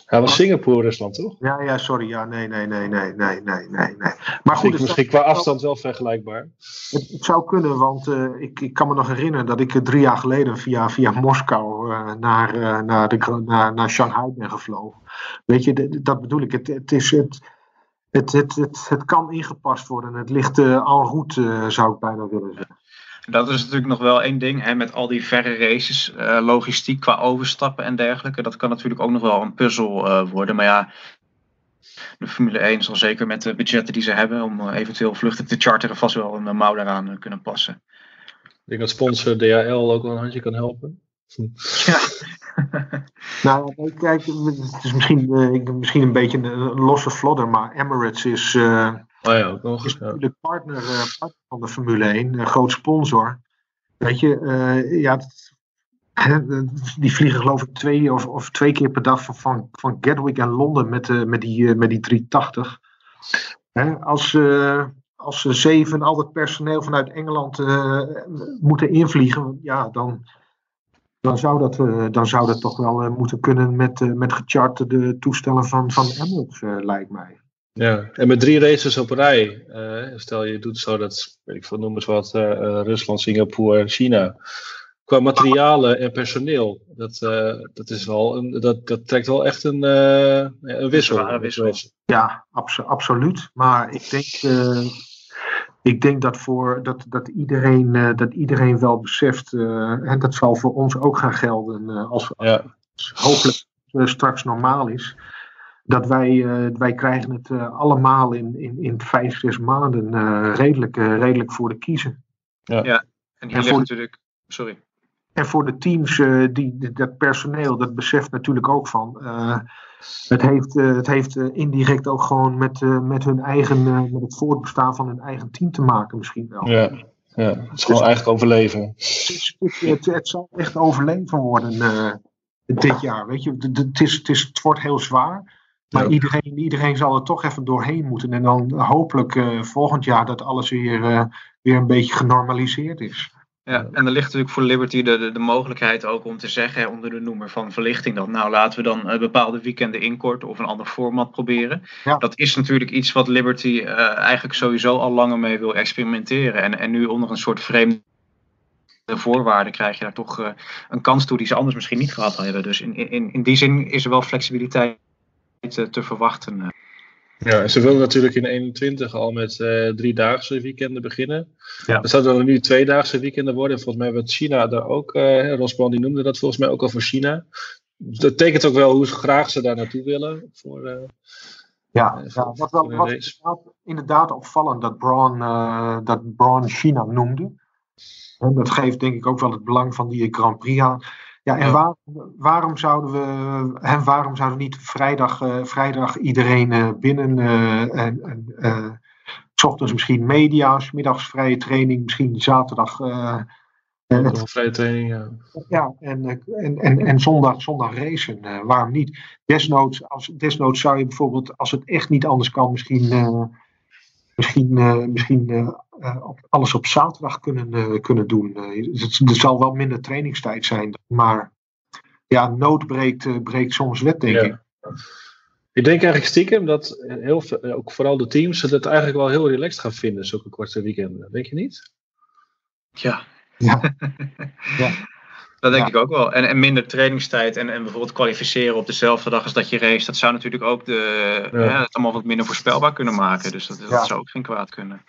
Hij was Singapore, Rusland, toch? Ja, ja, sorry. Ja, nee, nee, nee, nee, nee, nee, nee. Maar goed, Misschien, het, misschien qua afstand wel vergelijkbaar. het, het zou kunnen, want ik, ik kan me nog herinneren dat ik drie jaar geleden via, via Moskou naar, naar, de, naar, naar Shanghai ben gevlogen. Weet je, d- dat bedoel ik. Het, het, is, het, het, het, het, het kan ingepast worden. Het ligt eh en route, zou ik bijna willen zeggen. Dat is natuurlijk nog wel één ding, hè, met al die verre races, eh, logistiek qua overstappen en dergelijke. Dat kan natuurlijk ook nog wel een puzzel eh, worden. Maar ja, de Formule 1 zal zeker met de budgetten die ze hebben om eh, eventueel vluchten te charteren vast wel een mouw daaraan kunnen passen. Ik denk dat sponsor DHL ook wel een handje kan helpen. Ja. Nou, kijk, het is misschien, eh, ik- misschien een beetje een, een losse vlodder, maar Emirates is, eh, Oh ja, ook nog is. Ja. natuurlijk partner, eh, partner van de Formule 1, een groot sponsor. Weet je, eh, ja, die vliegen geloof ik twee of, of twee keer per dag van, van, van Gatwick en Londen met, eh, met, die, eh, met die 380. Hè, als, eh, als ze zeven al het personeel vanuit Engeland eh, moeten invliegen, ja, dan, dan, zou dat, eh, dan zou dat toch wel eh, moeten kunnen met, eh, met gecharterde toestellen van, van Emirates, eh, lijkt mij. Ja, en met drie races op rij. eh, stel je doet zo dat, weet ik veel, noem eens wat, eh, eh, Rusland, Singapore, China. Qua materialen en personeel, dat, eh, dat, is wel een, dat, dat trekt wel echt een, eh, een wissel. zware wissel. Ja, abso- absoluut. Maar ik denk, eh, ik denk dat, voor, dat, dat, iedereen, eh, dat iedereen wel beseft, eh, en dat zal voor ons ook gaan gelden, eh, als Ja, als hopelijk eh, straks normaal is, dat wij, eh, wij krijgen het eh, allemaal in, in, in vijf, zes maanden eh, redelijk, redelijk voor de kiezen. En hier En ligt voor- natuurlijk. Sorry. en voor de teams, uh, die, dat personeel, dat beseft natuurlijk ook van. Uh, het heeft, uh, het heeft indirect ook gewoon met, met hun eigen, met het voortbestaan van hun eigen team te maken, misschien wel. Ja, ja. het is gewoon dus, eigenlijk overleven. Het, het, het, het, zal echt overleven worden dit jaar. Weet je, het, is, het, is, het wordt heel zwaar. Maar iedereen, iedereen zal er toch even doorheen moeten. En dan hopelijk volgend jaar dat alles weer, weer een beetje genormaliseerd is. Ja, en er ligt natuurlijk voor Liberty de, de, de, mogelijkheid ook om te zeggen onder de noemer van verlichting dat nou laten we dan uh, bepaalde weekenden inkorten of een ander format proberen. Dat is natuurlijk iets wat Liberty uh, eigenlijk sowieso al langer mee wil experimenteren. En, en nu onder een soort vreemde voorwaarden krijg je daar toch uh, een kans toe die ze anders misschien niet gehad hadden. Dus in, in, in die zin is er wel flexibiliteit te, te verwachten. Ja, ze wilden natuurlijk in 21 al met uh, driedaagse weekenden beginnen. Ja. Dat zouden dan nu tweedaagse weekenden worden. Volgens mij werd China daar ook, uh, Rosbrand die noemde dat volgens mij ook al voor China. Dat tekent ook wel hoe graag ze daar naartoe willen. Voor, uh, ja, ja, wat wel wat inderdaad, inderdaad opvallend dat Braun, dat Braun China noemde. En dat geeft denk ik ook wel het belang van die Grand Prix aan. Ja, en waar, waarom zouden we en waarom zouden we niet vrijdag, uh, vrijdag iedereen uh, binnen uh, en, en s ochtends misschien media's, middags vrije training, misschien zaterdag. Het, vrije training, ja. Ja, en, en, en, en zondag, zondag racen. waarom niet? Desnoods, als, desnoods zou je bijvoorbeeld, als het echt niet anders kan, misschien, misschien, misschien uh, alles op zaterdag kunnen, uh, kunnen doen. Uh, het, er zal wel minder trainingstijd zijn, maar ja, nood breekt, breekt soms wet, denk ja. ik. Ik denk eigenlijk stiekem dat heel veel, ook vooral de teams het eigenlijk wel heel relaxed gaan vinden, zulke korte weekenden. Denk je niet? Ja. Ja. ja. Dat denk ik ook wel. En, en minder trainingstijd en, en bijvoorbeeld kwalificeren op dezelfde dag als dat je race. Dat zou natuurlijk ook de, hè, het allemaal wat minder voorspelbaar kunnen maken. Dus dat, dat zou ook geen kwaad kunnen.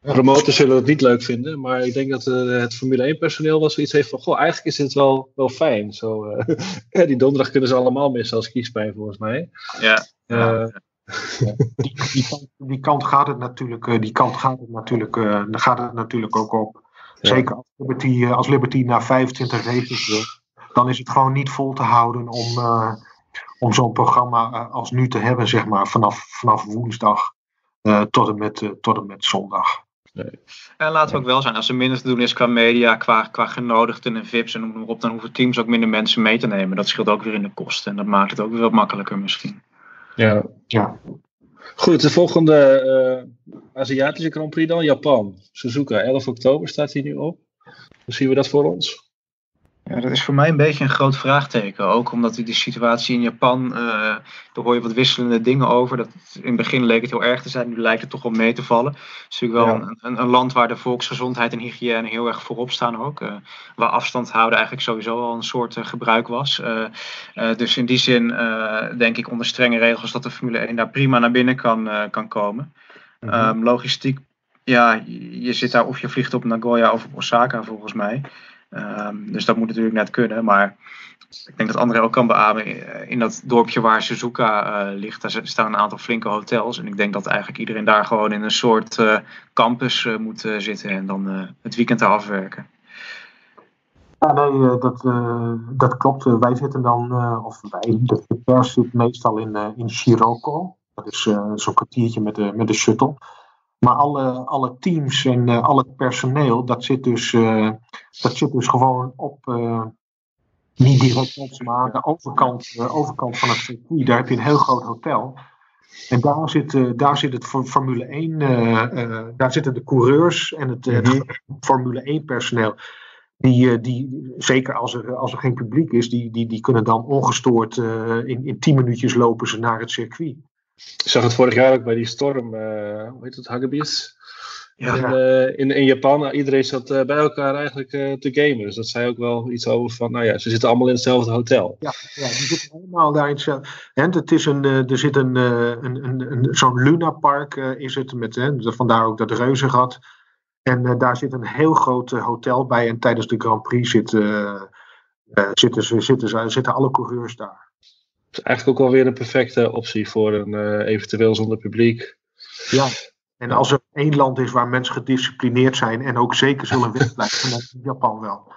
Promoters zullen het niet leuk vinden, maar ik denk dat uh, het Formule 1 personeel wel zoiets heeft van, goh, eigenlijk is dit wel, wel fijn. Zo, uh, die donderdag kunnen ze allemaal missen als kiespijn volgens mij. Ja. Uh, die, die, kant, die, kant, gaat het natuurlijk, die kant gaat het natuurlijk, gaat het natuurlijk ook op. Ja. Zeker als Liberty, als Liberty na 25 races wil, dan is het gewoon niet vol te houden om, om zo'n programma als nu te hebben, zeg maar, vanaf, vanaf woensdag tot, en met, tot en met zondag. Nee. En laten we ook wel zijn, als er minder te doen is qua media, qua, qua genodigden en VIP's en noem maar op, dan hoeven teams ook minder mensen mee te nemen. Dat scheelt ook weer in de kosten en dat maakt het ook weer wat makkelijker misschien. Ja. ja. Goed, de volgende uh, Aziatische Grand Prix dan, Japan. Suzuka, 11 oktober staat hier nu op. Hoe zien we dat voor ons? Ja, dat is voor mij een beetje een groot vraagteken. Ook omdat de situatie in Japan, uh, daar hoor je wat wisselende dingen over. Dat in het begin leek het heel erg te zijn, nu lijkt het toch wel mee te vallen. Het is natuurlijk wel een, een, een, land waar de volksgezondheid en hygiëne heel erg voorop staan ook. Uh, waar afstand houden eigenlijk sowieso al een soort uh, gebruik was. dus in die zin denk ik onder strenge regels dat de Formule 1 daar prima naar binnen kan, kan komen. Mm -hmm. um, logistiek, ja, je zit daar of je vliegt op Nagoya of op Osaka volgens mij. Um, dus dat moet natuurlijk net kunnen. Maar ik denk dat André ook kan beamen. Eh, in dat dorpje waar Suzuka uh, ligt, daar staan een aantal flinke hotels. En ik denk dat eigenlijk iedereen daar gewoon in een soort uh, campus moet zitten en dan het weekend daar afwerken. Ja, nee, dat, dat klopt. wij zitten dan, of wij, de pers zit meestal in, in Shiroko. Dat is zo'n kwartiertje met de, met de shuttle. Maar alle, alle teams en uh, al het personeel, dat zit dus, uh, dat zit dus gewoon op, uh, niet direct op, maar aan de overkant, overkant van het circuit. Daar heb je een heel groot hotel. En daar zit, daar zit het Formule 1, daar zitten de coureurs en het, het mhm. Formule 1 personeel. Die, die, zeker als er, als er geen publiek is, die, die, die kunnen dan ongestoord in, in 10 minuutjes lopen ze naar het circuit. Ik zag het vorig jaar ook bij die storm, uh, hoe heet het, Hagibis? Ja. In, uh, in, in, Japan, nou, iedereen zat uh, bij elkaar eigenlijk te gamen. Dus dat zei ook wel iets over van, nou ja, ze zitten allemaal in hetzelfde hotel. Ja, ja die zitten allemaal daar in hetzelfde. En het is een, er zit een, een, een, een zo'n Luna Park is het, met, hè, vandaar ook dat reuzenrad. En daar zit een heel groot hotel bij. En tijdens de Grand Prix zitten, zitten, zitten, zitten alle coureurs daar is eigenlijk ook wel weer een perfecte optie voor een uh, eventueel zonder publiek. Ja, en als er één land is waar mensen gedisciplineerd zijn en ook zeker zullen wegblijven, dan is Japan wel.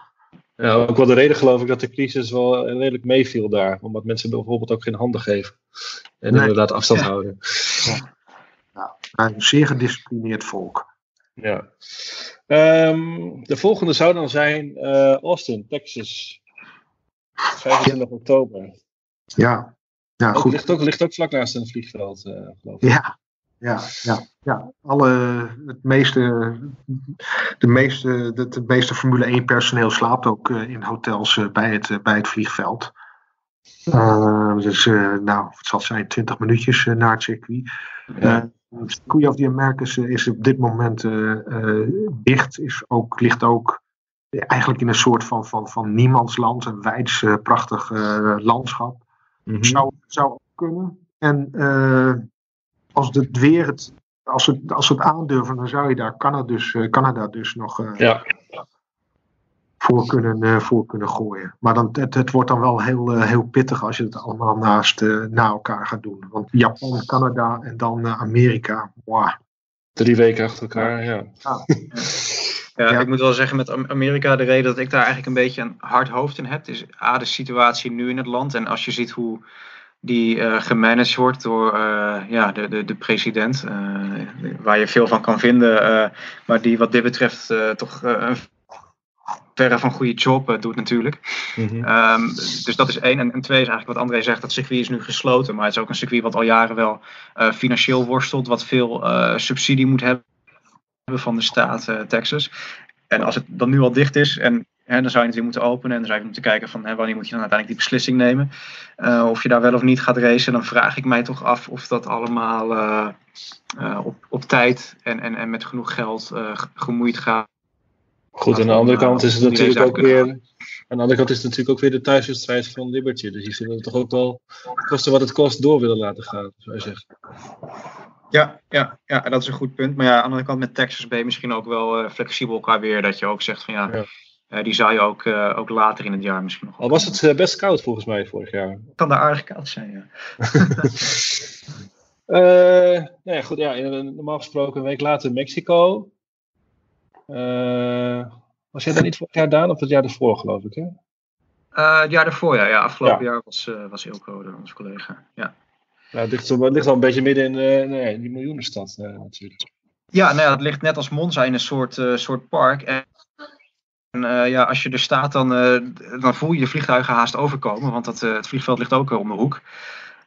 Ja, ook wel de reden geloof ik dat de crisis wel redelijk meeviel daar. Omdat mensen bijvoorbeeld ook geen handen geven. En Nee. inderdaad afstand houden. Een zeer gedisciplineerd volk. Ja. Ehm, de volgende zou dan zijn eh, Austin, Texas. 25 oktober. Ja, ja goed. ligt, ook, ligt ook vlak naast een vliegveld, eh, geloof ik. Ja, ja, ja, ja. Alle, het meeste, de meeste, de, meeste Formule 1 personeel slaapt ook eh, in hotels eh, bij, het, bij het vliegveld. Dus, nou, het zal zijn 20 minuutjes naar het circuit. Ja. Circuit of the Americas is op dit moment dicht. Is ook, ligt ook eigenlijk in een soort van, van, van niemandsland. Een wijds, prachtig eh, Mhm. Zou, zou kunnen. En eh, als het weer het, als het, als het aandurven, dan zou je daar Canada dus, eh, Canada dus nog eh, Ja, voor, kunnen, voor kunnen gooien. Maar dan, het, het wordt dan wel heel, heel pittig als je het allemaal naast, na elkaar gaat doen. Want Japan, Canada en dan Amerika. Wow. drie weken achter elkaar, ja. Ja, Ja. ik moet wel zeggen met Am- Amerika, de reden dat ik daar eigenlijk een beetje een hard hoofd in heb, is A, de situatie nu in het land. En als je ziet hoe die eh gemanaged wordt door eh, ja, de, de, de president, eh, waar je veel van kan vinden, maar die wat dit betreft toch een verre van goede job doet natuurlijk. Mhm. Ehm, dus dat is één. En, en twee is eigenlijk wat André zegt, dat circuit is nu gesloten. Maar het is ook een circuit wat al jaren wel financieel worstelt, wat veel subsidie moet hebben van de staat eh, Texas. En als het dan nu al dicht is, en, hè, dan zou je natuurlijk moeten openen. En dan zou je moeten kijken van hè, wanneer moet je dan uiteindelijk die beslissing nemen. Eh, of je daar wel of niet gaat racen. Dan vraag ik mij toch af of dat allemaal eh, op, op tijd en, en, en met genoeg geld ge- gemoeid gaat. Goed, aan de andere kant is het natuurlijk ook weer. Aan de andere kant is het natuurlijk ook weer de thuiswedstrijd van Liberty. Dus die zullen het toch ook wel kosten wat het kost door willen laten gaan, zou je zeggen. Ja, ja, ja, dat is een goed punt. Maar ja, aan de andere kant met Texas ben je misschien ook wel eh, flexibel qua weer. Dat je ook zegt van ja, Ja. eh, die zou je ook, eh, ook later in het jaar misschien nog. Al was het best koud volgens mij vorig jaar. kan daar aardig koud zijn, ja. Nou ja, goed, ja, normaal gesproken een week later Mexico. Was jij daar niet vorig jaar Daan of het jaar ervoor, geloof ik, hè? Het jaar daarvoor, ja. ja afgelopen jaar was, was Ilko onze collega. Ja. Nou, het ligt, het ligt al een beetje midden in eh, nee, die miljoenenstad eh, natuurlijk. Ja, nou ja, het ligt net als Monza in een soort, eh, soort park. En, en, ja, als je er staat, dan, dan voel je de vliegtuigen haast overkomen. Want dat, het vliegveld ligt ook om de hoek.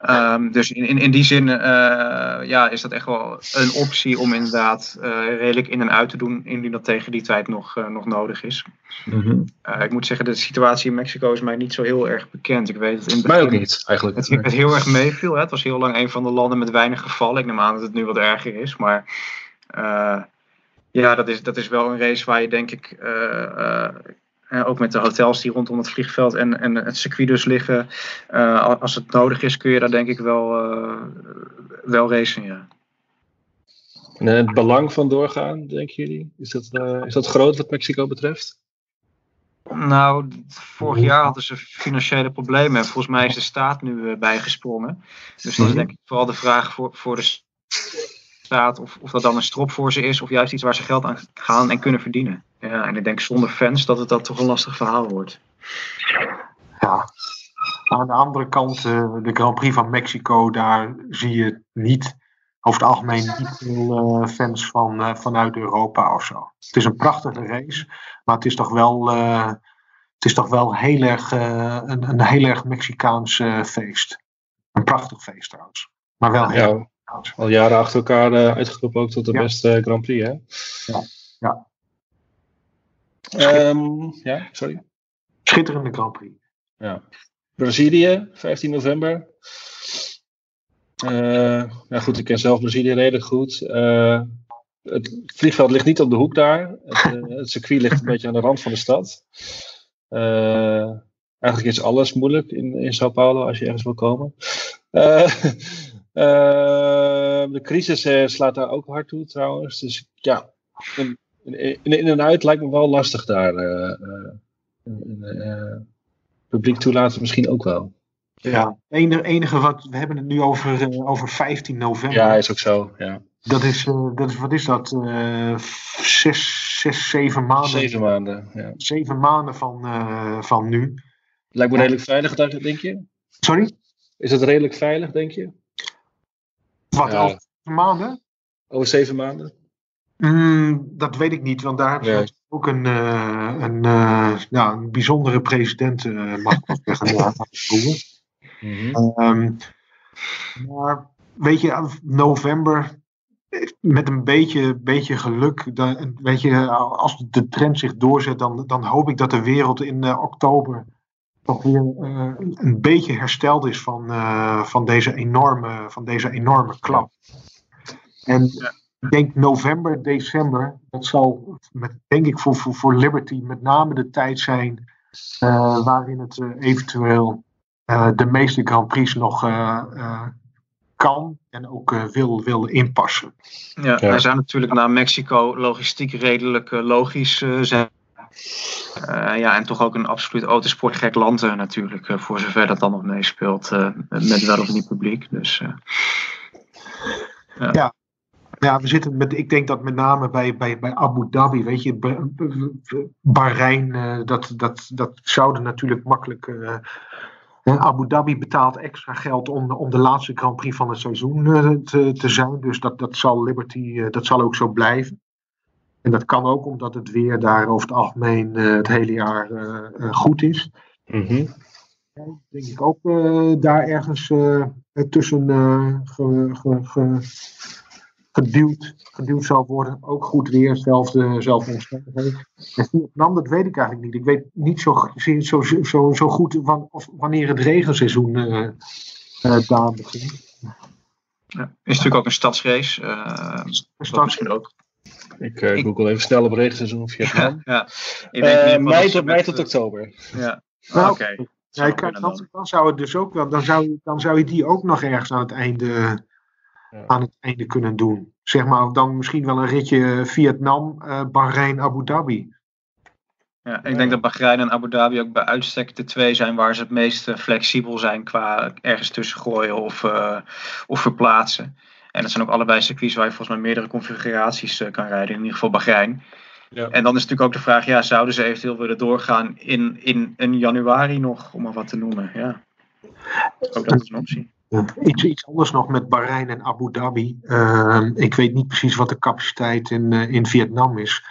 Ehm, dus in, in, in die zin eh, ja, is dat echt wel een optie om inderdaad eh, redelijk in en uit te doen. Indien dat tegen die tijd nog, eh, nog nodig is. Eh, ik moet zeggen, de situatie in Mexico is mij niet zo heel erg bekend. Ik weet het in het Mij ook niet, eigenlijk. Het, het heel erg meeviel. Hè? Het was heel lang een van de landen met weinig gevallen. Ik neem aan dat het nu wat erger is. Maar ja, dat is, dat is wel een race waar je denk ik... eh, ook met de hotels die rondom het vliegveld en, en het circuit dus liggen. eh, als het nodig is kun je daar denk ik wel, eh, wel racen, ja. En het belang van doorgaan, denken jullie? Is dat, eh, is dat groot wat Mexico betreft? Nou, vorig jaar hadden ze financiële problemen. En volgens mij is de staat nu bijgesprongen. Dus dat is denk ik vooral de vraag voor, voor de staat of, of dat dan een strop voor ze is. Of juist iets waar ze geld aan gaan en kunnen verdienen. Ja, en ik denk zonder fans dat het dat toch een lastig verhaal wordt. Ja. Aan de andere kant, eh, de Grand Prix van Mexico, daar zie je niet, over het algemeen niet veel eh, fans van, eh, vanuit Europa of zo. Het is een prachtige race, maar het is toch wel, eh, het is toch wel heel erg, een, een heel erg Mexicaans eh, feest. Een prachtig feest trouwens. Maar wel heel Ja, trouwens. Al jaren achter elkaar eh, uitgeroepen ook tot de Ja. beste Grand Prix, hè? Ja, ja. Ehm, ja, sorry. Schitterende Grand Prix. Ja. Brazilië, 15 november. Eh, nou goed, ik ken zelf Brazilië redelijk goed. Eh, het vliegveld ligt niet op de hoek daar. Het, het circuit ligt een beetje aan de rand van de stad. Eh, eigenlijk is alles moeilijk in, in Sao Paulo als je ergens wil komen. Eh, eh, de crisis eh, slaat daar ook hard toe trouwens. Dus ja, in, in, in en uit lijkt me wel lastig daar. eh, publiek toelaten misschien ook wel. Ja. Enige, enige wat, we hebben het nu over, over 15 november. Ja, is ook zo. Ja. Dat is, uh, dat is, wat is dat? Uh, zes, zes, zeven maanden. Zeven maanden, ja. Zeven maanden van, uh, van nu. Lijkt me redelijk veilig, denk je? Sorry? Is het redelijk veilig, denk je? Wat, ja. over zeven maanden? Over zeven maanden? Mm, dat weet ik niet, want daar hebben ze ook een, een, ja, een bijzondere president, mag ik zeggen. mm -hmm. um, maar weet je, november met een beetje, beetje geluk, dan, weet je, als de trend zich doorzet, dan, dan hoop ik dat de wereld in uh, oktober toch weer uh, een beetje hersteld is van, uh, van, deze, enorme, van deze enorme klap. En ik denk november, december, dat zal met, denk ik voor, voor, voor Liberty met name de tijd zijn waarin het eventueel de meeste Grand Prix nog kan en ook uh, wil, wil inpassen. Ja, wij zijn natuurlijk naar Mexico logistiek redelijk uh, logisch uh, zijn. ja, en toch ook een absoluut autosportgek land natuurlijk, voor zover dat dan nog meespeelt, met wel of niet publiek. Dus, ja. ja. Ja, we zitten met, ik denk dat met name bij, bij, bij Abu Dhabi, weet je, Bahrein, dat, dat, dat zouden natuurlijk makkelijk Abu Dhabi betaalt extra geld om, om de laatste Grand Prix van het seizoen uh, te, te zijn. Dus dat, dat zal Liberty, uh, dat zal ook zo blijven. En dat kan ook omdat het weer daar over het algemeen uh, het hele jaar goed is. Mm -hmm. denk ik ook daar ergens tussen ge, ge, ge, geduwd, geduwd zal worden. Ook goed weer, zelfde, zelfde omstandigheden. En Vietnam, dat weet ik eigenlijk niet. Ik weet niet zo, zo, zo, zo goed van, of wanneer het regenseizoen uh, uh, daar begint. Ja, is natuurlijk ook een stadsrace. Uh, misschien ook. Ik uh, google even snel op regenseizoen Vietnam. ja, ja. mei, tot, mei tot oktober. Ja, nou, oké. Okay. Ja, dan, dan, zou het dus ook wel, dan zou, dan zou je die ook nog ergens aan het einde aan het einde kunnen doen. Zeg maar dan misschien wel een ritje Vietnam, uh, Bahrein, Abu Dhabi. Ja, ik denk dat Bahrein en Abu Dhabi ook bij uitstek de twee zijn waar ze het meest eh, flexibel zijn qua ergens tussen gooien of, uh, of verplaatsen. En dat zijn ook allebei circuits waar je volgens mij meerdere configuraties uh, kan rijden, in ieder geval Bahrein. Ja. En dan is natuurlijk ook de vraag, ja, zouden ze eventueel willen doorgaan in, in, in januari nog, om maar wat te noemen. Ja. Ook dat is een optie. Iets, iets anders nog met Bahrein en Abu Dhabi. Uh, ik weet niet precies wat de capaciteit in, uh, in Vietnam is.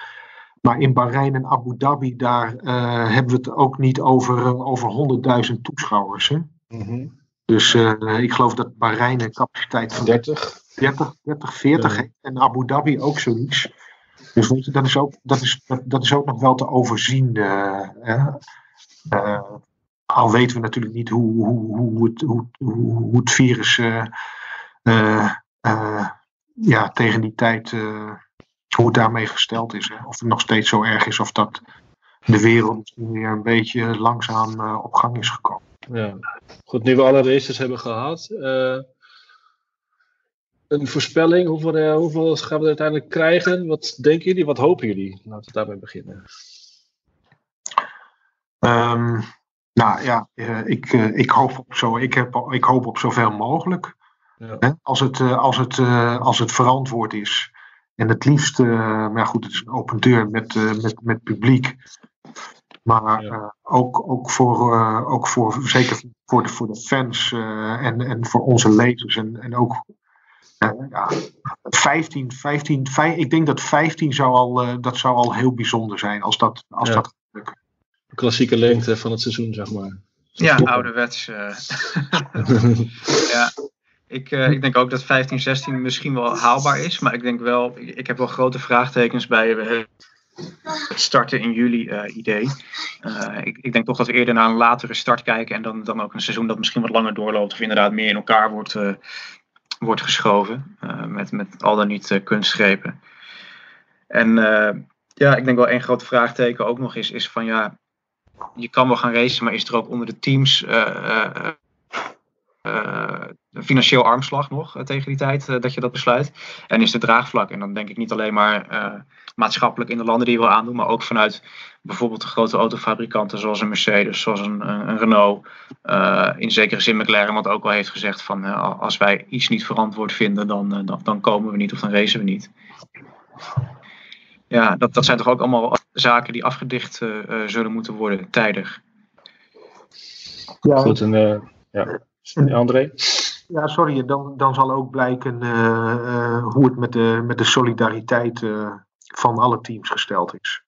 Maar in Bahrein en Abu Dhabi, daar uh, hebben we het ook niet over, over 100.000 toeschouwers. Hè? Mm -hmm. Dus ik geloof dat Bahrein een capaciteit van 30, 30, 30 40 ja. heeft. En Abu Dhabi ook zoiets. Dus weet je, dat is ook, dat is, dat, dat is ook nog wel te overzien. Al weten we natuurlijk niet hoe, hoe, hoe, het, hoe, hoe het virus ja, tegen die tijd, hoe het daarmee gesteld is. Hè? Of het nog steeds zo erg is of dat de wereld weer een beetje langzaam op gang is gekomen. Ja. Goed, nu we alle races hebben gehad, een voorspelling, hoeveel, hoeveel gaan we uiteindelijk krijgen? Wat denken jullie, wat hopen jullie? Laten we daarmee beginnen. Um, nou ja, uh, ik, ik, hoop op zo, ik, heb, ik hoop op zoveel mogelijk. Ja. Als, het, als, het, als het verantwoord is. En het liefst, maar goed, het is een open deur met, met, met publiek. Maar ja. ook, ook, voor, ook voor, zeker voor de, voor de fans en, en voor onze lezers. En, en ook ja, 15, 15, 5, ik denk dat 15 zou al, dat zou al heel bijzonder zijn als dat, als ja. dat lukt klassieke lengte van het seizoen, zeg maar. Ja, ouderwets. Uh, ja, ik, uh, ik denk ook dat 15, 16 misschien wel haalbaar is. Maar ik denk wel, ik heb wel grote vraagtekens bij starten in juli uh, idee. ik, ik denk toch dat we eerder naar een latere start kijken. En dan, dan ook een seizoen dat misschien wat langer doorloopt. Of inderdaad meer in elkaar wordt, wordt geschoven. met, met al dan niet kunstgrepen. En ja, ik denk wel één groot vraagteken ook nog is, is van ja, je kan wel gaan racen, maar is er ook onder de teams uh, financieel armslag nog tegen die tijd dat je dat besluit. En is de draagvlak. En dan denk ik niet alleen maar maatschappelijk in de landen die je wil aandoen, maar ook vanuit bijvoorbeeld de grote autofabrikanten zoals een Mercedes, zoals een, een Renault. in zekere zin McLaren, wat ook al heeft gezegd van als wij iets niet verantwoord vinden, dan, dan, dan komen we niet of dan racen we niet ja, dat, dat zijn toch ook allemaal zaken die afgedicht uh, zullen moeten worden tijdig. Ja. Goed, en uh, ja. André? Ja, sorry, dan, dan zal ook blijken hoe het met de, met de solidariteit van alle teams gesteld is.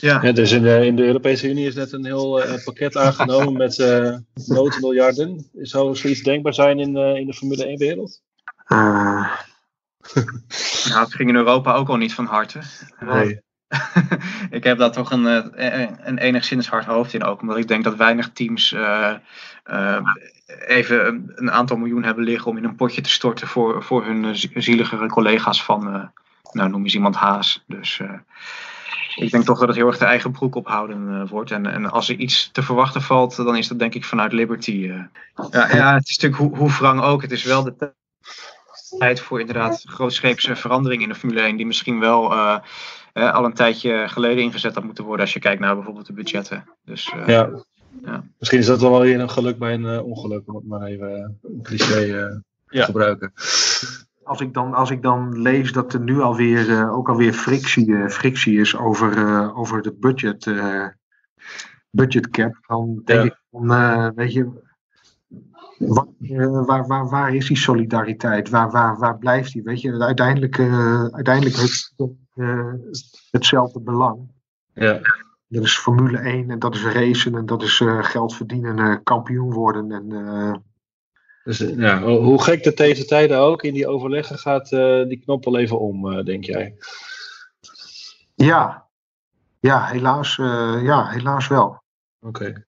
Ja. ja dus in de, in de Europese Unie is net een heel pakket aangenomen met uh, noodmiljarden. Zou zoiets denkbaar zijn in, in de Formule 1-wereld? nou, het ging in Europa ook al niet van harte. Nee. ik heb daar toch een, eh, een enigszins hard hoofd in ook. Omdat ik denk dat weinig teams uh, uh, even een aantal miljoen hebben liggen om in een potje te storten voor, voor hun zieligere collega's van, nou noem eens iemand Haas. Dus ik denk toch dat het heel erg de eigen broek ophouden wordt. En, en als er iets te verwachten valt, dan is dat denk ik vanuit Liberty. Ja, ja, het is natuurlijk hoe, hoe wrang ook. Het is wel de tijd voor inderdaad grootscheepse verandering in de Formule 1, die misschien wel al een tijdje geleden ingezet had moeten worden als je kijkt naar bijvoorbeeld de budgetten. Dus, ja. ja. Misschien is dat wel weer een geluk bij een ongeluk, om het maar even een cliché ja. gebruiken. Als ik, dan, als ik dan lees dat er nu alweer, ook alweer frictie, frictie is over, over de budget, budget cap, dan denk ik van, weet je, Waar, waar, waar, waar, is die solidariteit? Waar, waar, waar blijft die? Weet je, uiteindelijk, uh, uiteindelijk heeft het uh, hetzelfde belang. Ja. Dat is Formule 1 en dat is racen en dat is uh, geld verdienen, kampioen worden. En, dus, ja, hoe gek de deze tijden ook in die overleggen gaat die knop al even om, denk jij? Ja, ja helaas, ja, helaas wel. Oké.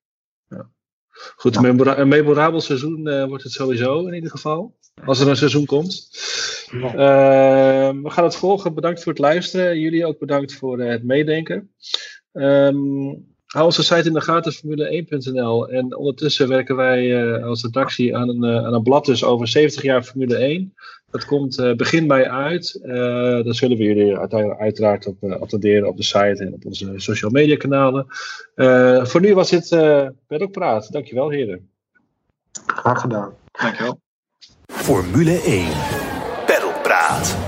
Goed, een memorabel seizoen wordt het sowieso in ieder geval. Als er een seizoen komt. Ja. Uh, we gaan het volgen. Bedankt voor het luisteren. Jullie ook bedankt voor het meedenken. Um, hou onze site in de gaten, formule1.nl. En ondertussen werken wij uh, als redactie aan een, aan een blad dus over 70 jaar Formule 1. Dat komt uh, begin mei uit. Uh, dat zullen we jullie uiteraard op, uh, attenderen op de site en op onze social media kanalen. voor nu was dit uh, Paddock Praat. Dankjewel heren. Graag gedaan. Dankjewel. Formule 1. Paddock Praat.